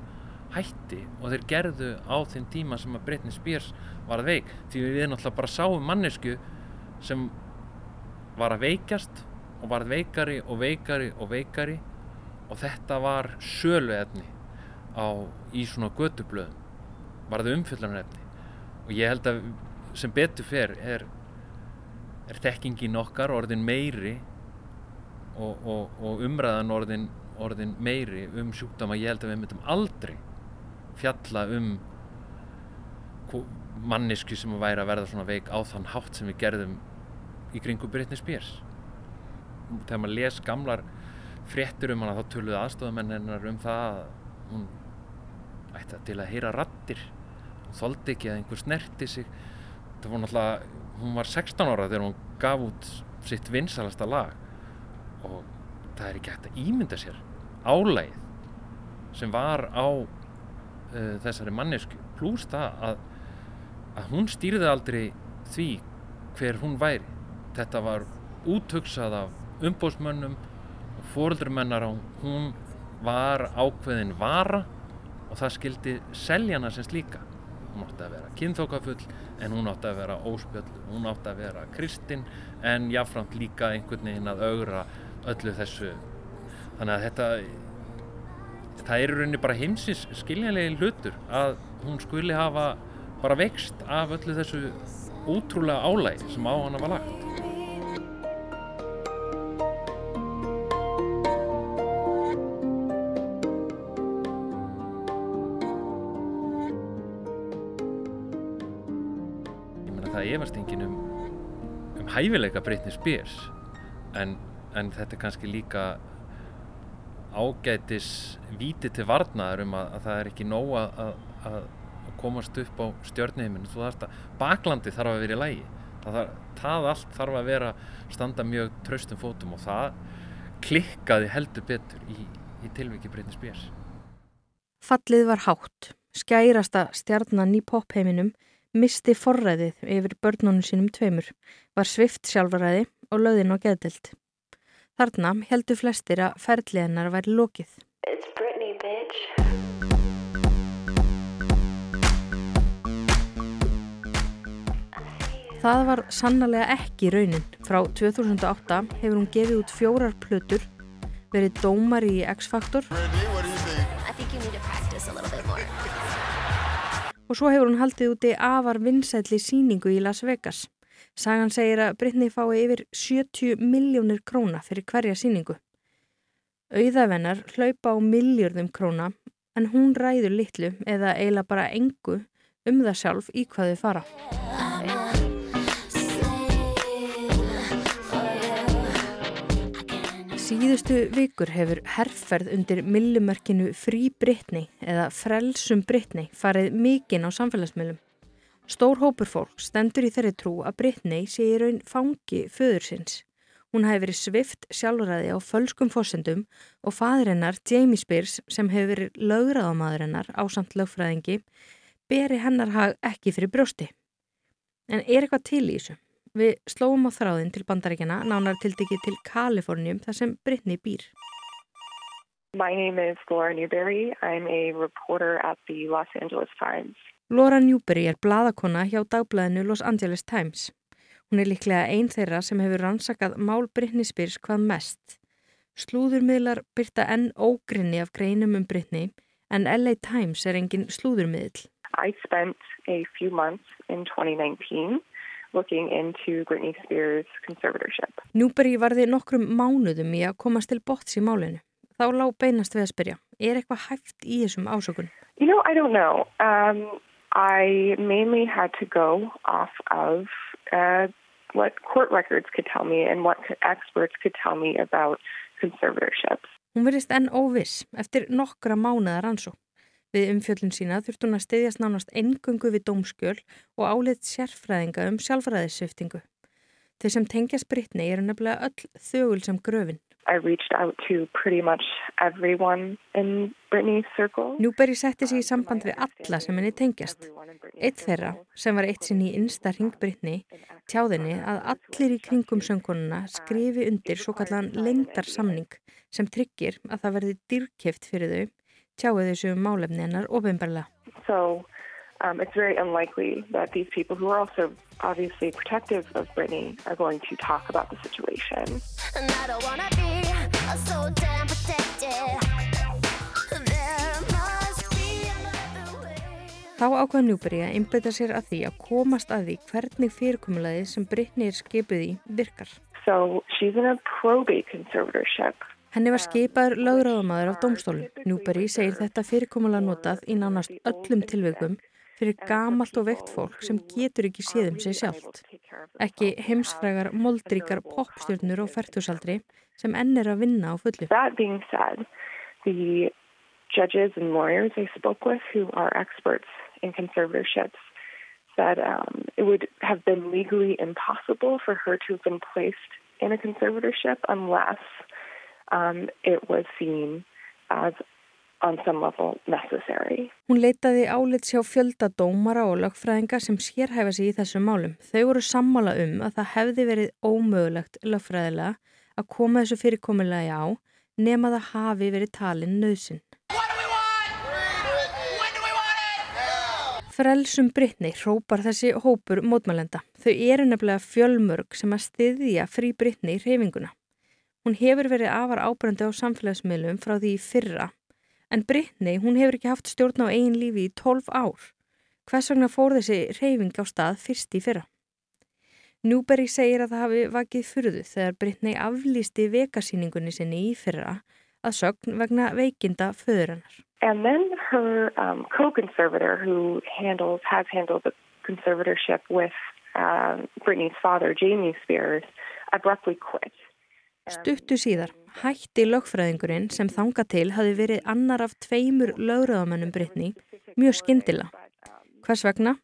hætti og þeir gerðu á þeim tíma sem að Britney Spears var að veik. Því við náttúrulega bara sáum mannesku sem var að veikjast og varð veikari og veikari og veikari. Og þetta var sölu efni á, í svona götublöðum varðu umfyllanarefni og ég held að sem betur fer er, er þekkingin okkar orðin meiri og, og, og umræðan orðin, orðin meiri um sjúkdama ég held að við myndum aldrei fjalla um mannisku sem að væri að verða svona veik á þann hátt sem við gerðum í kringum Britney Spears. Þegar maður les gamlar fréttur um hana þá töluði aðstofamenn hennar um það að hún ætti til að heyra rattir þóldi ekki að einhver snerti sig. Það var náttúrulega, hún var 16 ára þegar hún gaf út sitt vinsalasta lag. Og það er ekki hægt að ímynda sér álægið sem var á uh, þessari mannesku pluss það að, að hún stýrði aldrei því hver hún væri. Þetta var úthugsað af umbóðsmönnum og fóröldrumennar hún var ákveðin vara og það skildi seljana sem slíka hún átti að vera kynþókafull en hún átti að vera óspjöld hún átti að vera kristinn en jáfnframt líka einhvern veginn að augra öllu þessu. Þannig að þetta það er rauninni bara heimsins skiljanlegin hlutur að hún skuli hafa bara vext af öllu þessu ótrúlega álægi sem á hana var lagt hæfileika Britney Spears en, en þetta er kannski líka ágætis víti til varnaður um að, að það er ekki nóg að, að, að komast upp á stjörnheiminu þú þarfst að baklandi þarf að vera í lægi það, þarf, það allt þarf að vera standa mjög traustum fótum og það klikkaði heldur betur í, í tilviki Britney Spears. Fallið var hátt. Skærasta stjarnan í popheiminum misti forræðið yfir börnunum sínum tveimur, var svift sjálfaræði og löðin á geðdelt. Þarna heldur flestir að ferðleginnar væri lókið. Britney, Það var sannlega ekki raunin. Frá 2008 hefur hún gefið út fjórar plötur, verið dómar í X-Factor og svo hefur hún haldið úti afar vinsætli síningu í Las Vegas. Sagan segir að Britney fái yfir 70 miljónir króna fyrir hverja síningu. Auðavennar hlaupa á miljörðum króna en hún ræður litlu eða eiginlega bara engu um það sjálf í hvað þau fara. Síðustu vikur hefur herrferð undir millumörkinu Frí Brittany eða Frelsum Brittany farið mikinn á samfélagsmiðlum. Stór hópur fólk stendur í þeirri trú að Brittany sé í raun fangi föður sinns. Hún hefur verið svift sjálfræði á fölskum fósendum og fadrennar Jamie Spears sem hefur verið lögraðamadurinnar á samt lögfræðingi beri hennar hag ekki fyrir brjósti. En er eitthvað til í þessu? Við slóum á þráðin til bandaríkjana, nánar tildegi til Kalifornium þar sem Britney býr. My name is Laura Newberry. I'm a reporter at the Los Angeles Times. Laura Newberry er bladakona hjá dagblæðinu Los Angeles Times. Hún er líklega einn þeirra sem hefur rannsakað mál Britney Spears hvað mest. Slúðurmiðlar byrta enn ógrinni af greinum um Britney en LA Times er engin slúðurmiðl. I spent a few months in 2019 looking into Britney Spears conservatorship. Newberry varði nokkrum mánuðum í að komast til botts í málinu. Þá lág beinast við að spyrja, er eitthvað hægt í þessum ásökun? You know, I don't know. Um, I mainly had to go off of uh, what court records could tell me and what experts could tell me about conservatorships. Hún verðist enn óviss eftir nokkra mánuðar ansó. Við umfjöldun sína þurft hún að styðjast nánast engungu við dómskjöl og áleitt sérfræðinga um sjálfræðissviftingu. Þau sem tengjast Britney eru nefnilega öll þögul sem gröfin. Newberry setti sig í samband við alla sem henni tengjast. Eitt þeirra, sem var eitt sinn í innsta ring Britney, tjáðinni að allir í kringum söngununa skrifi undir svo kallan lengdarsamning sem tryggir að það verði dyrkjeft fyrir þau, tjáðu þessu málefni hennar ofinbarlega. So um, it's very unlikely that these people who are also obviously protective of Britney are going to talk about the situation. And I don't wanna be so damn protected. Þá ákvað Newbery að einbeita sér að því að komast að því hvernig fyrirkomulaði sem Britney er skipið í virkar. So she's in a probate conservatorship. Henni var skipaður lögráðamaður af domstólum. Newbery segir þetta fyrirkomulega notað í nánast öllum tilveikum fyrir gamalt og veikt fólk sem getur ekki séð um sig sjálft. Ekki heimsfrægar moldríkar popstjörnur og færtusaldri sem enn er að vinna á fullu. That being said, the judges and lawyers I spoke with who are experts in conservatorships said um, it would have been legally impossible for her to have been placed in a conservatorship unless um, it was seen as on some level necessary. Hún leitaði álit sjá fjölda dómara og lögfræðinga sem sérhæfa sig í þessum málum. Þau voru sammála um að það hefði verið ómögulegt lögfræðilega að koma þessu fyrirkomulegi á nema það hafi verið talin nöðsinn. Frelsum Britney hrópar þessi hópur mótmælenda. Þau eru nefnilega fjölmörg sem að styðja frí Britney reyfinguna. Hún hefur verið afar ábrandi á samfélagsmiðlum frá því fyrra en Britney hún hefur ekki haft stjórn á eigin lífi í 12 ár. Hvers vegna fór þessi reyfing á stað fyrst í fyrra? Newberry segir að það hafi vakið fyrðu þegar Britney aflýsti vekasýningunni sinni í fyrra að sögn vegna veikinda föðurinnar. And then her um, co-conservator who handles, has handled the conservatorship with uh, Britney's father, Jamie Spears, abruptly quit. Stuttu síðar hætti lögfræðingurinn sem þanga til hafi verið annar af tveimur lögræðamennum Britney mjög skindila. Hvers vegna?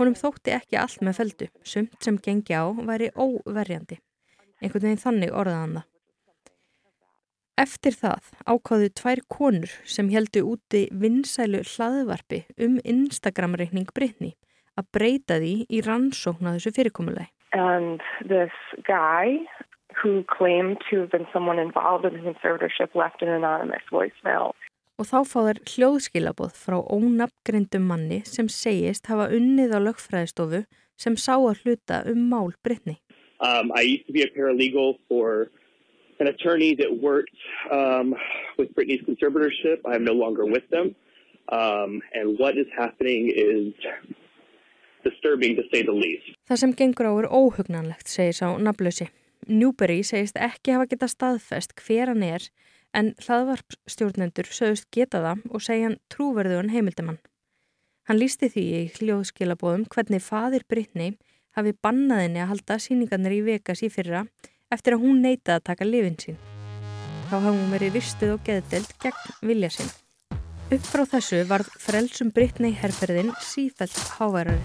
Honum þótti ekki allt með feldu, sumt sem gengi á væri óverjandi. Einhvern veginn þannig orðaðan það. Eftir það ákáðu tvær konur sem heldu úti vinsælu hlaðvarpi um Instagram-reikning Britney að breyta því í rannsókna þessu fyrirkomulegi. And this guy who claimed to have been someone involved in the conservatorship left an anonymous voicemail. Og þá fá þær hljóðskilaboð frá ónafngrindum manni sem segist hafa unnið á lögfræðistofu sem sá að hluta um mál Britney. Um, I used to be a paralegal for an attorney that worked um, with Britney's conservatorship. I am no longer with them. Um, and what is happening is disturbing to say the least. Það sem gengur á er óhugnanlegt, segir sá naflösi. Newbery segist ekki hafa geta staðfest hver hann er en hlaðvarpstjórnendur sögust geta það og segja hann trúverðuðan heimildamann. Hann lísti því í hljóðskilabóðum hvernig fadir Britney hafi bannaðinni að halda síningarnir í Vegas í fyrra eftir að hún neytaði að taka lifin sín. Þá hafði hún verið vistuð og geðdelt gegn vilja sín. Upp frá þessu varð frelsum Britney herrferðin sífælt háværari.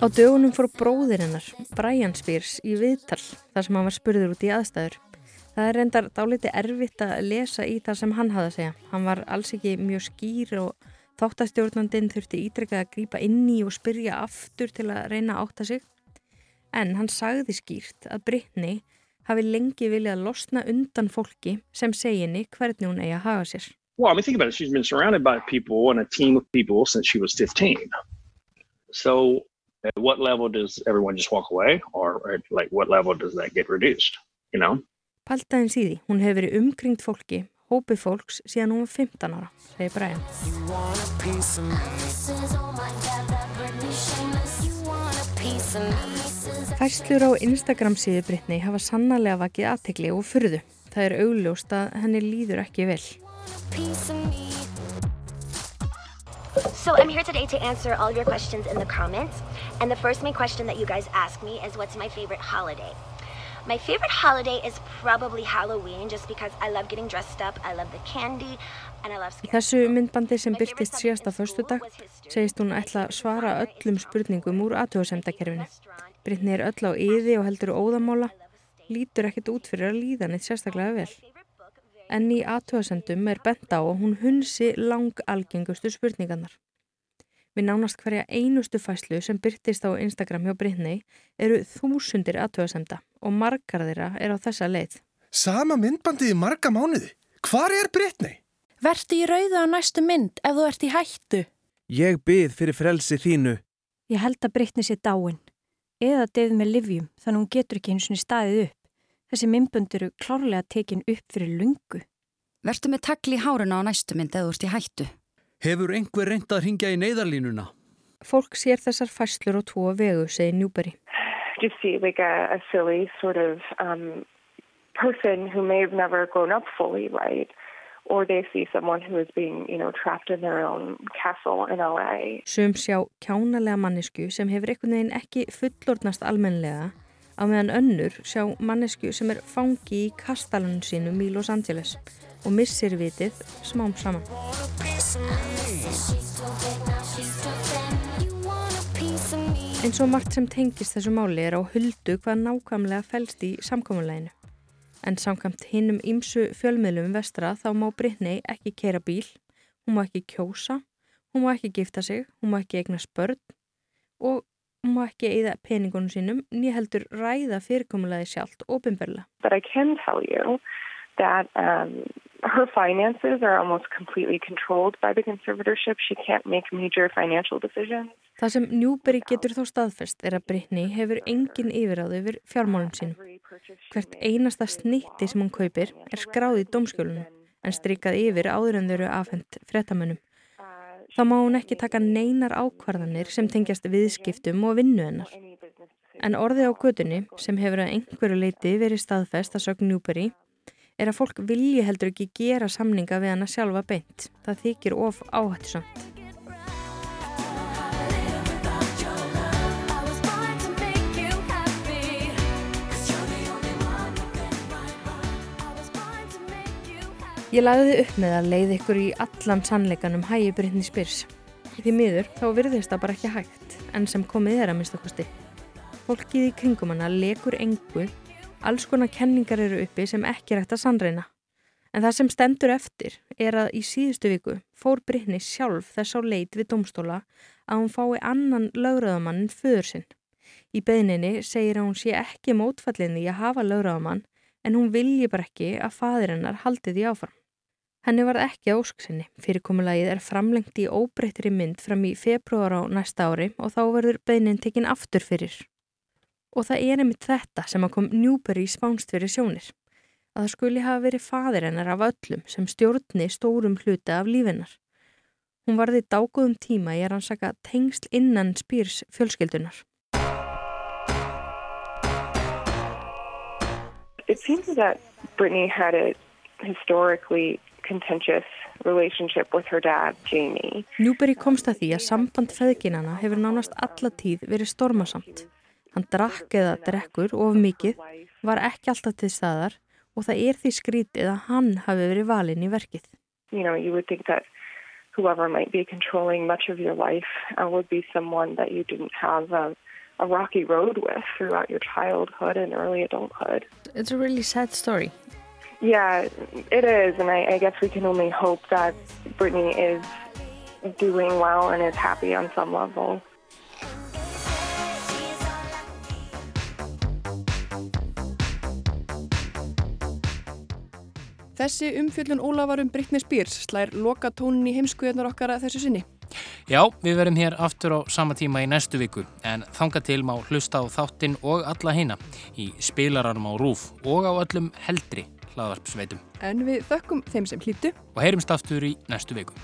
Á dögunum fór bróðir hennar, Brian Spears, í viðtal þar sem hann var spurður út í aðstæður. Það er reyndar dáliti erfitt að lesa í það sem hann hafði að segja. Hann var alls ekki mjög skýr og Þáttastjórnandin þurfti ítrekkað að grýpa inn í og spyrja aftur til að reyna að átta sig. En hann sagði skýrt að Brittany hafi lengi viljað að losna undan fólki sem seginni hvernig hún eigi að haga sér. Well, I mean, think about it. She's been surrounded by people and a team of people since she was 15. So, at what level does everyone just walk away, or at like what level does that get reduced? You know? Paltaðin síði, hún hefur verið umkringt fólki, hópi fólks, síðan hún var 15 ára, segir Brian. Fæslur á Instagram síðu Brittany hafa sannarlega vakið aðtegli og fyrðu. Það er augljóst að henni líður ekki vel. So I'm here today to answer all your questions in the comments. And the first main question that you guys ask me is what's my favorite holiday? My favorite holiday is probably Halloween just because I love getting dressed up, I love the candy, and I love Í þessu myndbandi sem byrtist síðasta föstudag segist hún ætla að svara öllum spurningum úr aðtöðasemdakerfinu. Brittany er öll á yði og heldur óðamála, lítur ekkert út fyrir að líða neitt sérstaklega vel. En í aðtöðasendum er bent á að hún hunsi lang algengustu spurningarnar. Við nánast hverja einustu fæslu sem byrtist á Instagram hjá Brittany eru þúsundir aðtöðasemda og margar þeirra er á þessa leið. Sama myndbandið í marga mánuði. Hvar er Brittany? Vertu í rauða á næstu mynd ef þú ert í hættu. Ég byð fyrir frelsi þínu. Ég held að Brittany sé dáin. Eða deyð með livjum þannig hún getur ekki eins og staðið upp. Þessi myndbönd eru klárlega tekin upp fyrir lungu. Vertu með takli í háruna á næstu mynd ef þú ert í hættu. Hefur einhver reynd að ringja í neyðarlínuna? Fólk sér þessar fæslur og tvo vegu, segir Newberry. Just see like a, a silly sort of um, person who may have never grown up fully, right? Or they see someone who is being, you know, trapped in their own castle in LA. Sum sjá kjánalega mannesku sem hefur einhvern veginn ekki fullordnast almenlega á meðan önnur sjá mannesku sem er fangi í kastalunum sínum í Los Angeles og missir vitið smám saman. En svo margt sem tengist þessu máli er á huldu hvað nákvæmlega fælst í samkvæmuleginu. En samkvæmt hinnum ímsu fjölmiðlum vestra þá má Brittany ekki keira bíl, hún má ekki kjósa, hún má ekki gifta sig, hún má ekki egna spörn og má ekki eða peningunum sínum nýja heldur ræða fyrirkomulegi sjálft ofinberla. But I can tell you that um, her finances are almost completely controlled by the conservatorship. She can't make major financial decisions. Það sem Newberry getur þó staðfest er að Brittany hefur engin yfiráð yfir fjármálum sínum. Hvert einasta snitti sem hún kaupir er skráð í domskjólunum en strykað yfir áður en þau eru afhengt frettamönnum. Þá má hún ekki taka neinar ákvarðanir sem tengjast viðskiptum og vinnu hennar. En orði á gödunni sem hefur að einhverju leiti verið staðfest að sögn Newberry er að fólk vilji heldur ekki gera samninga við hana sjálfa beint. Það þykir of áhættisamt. Ég lagði upp með að leið ykkur í allan sannleikanum hægi Brytni Spyrs. Því miður þá virðist það bara ekki hægt, en sem komið er að minnstakosti. Fólkið í kringum hana lekur engu, alls konar kenningar eru uppi sem ekki er hægt að sannreina. En það sem stendur eftir er að í síðustu viku fór Brytni sjálf þess á leit við domstóla að hún fái annan lögröðamann en föður sinn. Í beðninni segir að hún sé ekki mótfallinni að hafa lögröðamann en hún vilji bara ekki að fadir hennar haldi því áfram. Henni var ekki ósksinni. Fyrirkomulagið er framlengt í óbreyttri mynd fram í februar á næsta ári og þá verður beinin tekinn aftur fyrir. Og það er einmitt þetta sem að kom Newberry spánst fyrir sjónir. Að það skuli hafa verið fadir hennar af öllum sem stjórni stórum hluta af lífinnar. Hún varði dágóðum tíma í að rannsaka tengsl innan spýrs fjölskyldunar. It seems that Brittany had a historically contentious relationship with her dad, Jamie. Newberry komst að því að samband feðginana hefur nánast alla tíð verið stormasamt. Hann drakk eða drekkur of mikið, var ekki alltaf til staðar og það er því skrítið að hann hafi verið valinn í verkið. You know, you would think that whoever might be controlling much of your life uh, would be someone that you didn't have a, a rocky road with throughout your childhood and early adulthood. It's a really sad story. Yeah, it is, and I, I guess we can only hope that Brittany is doing well and is happy on some level. Þessi umfjöllun Ólafar um Britney Spears slær loka tónin í heimskuðunar okkar að þessu sinni. Já, við verum hér aftur á sama tíma í næstu viku en þanga til má hlusta á þáttinn og alla hina í spilaranum á rúf og á öllum heldri hlaðvarpsveitum. En við þökkum þeim sem hlýttu og heyrumst aftur í næstu viku.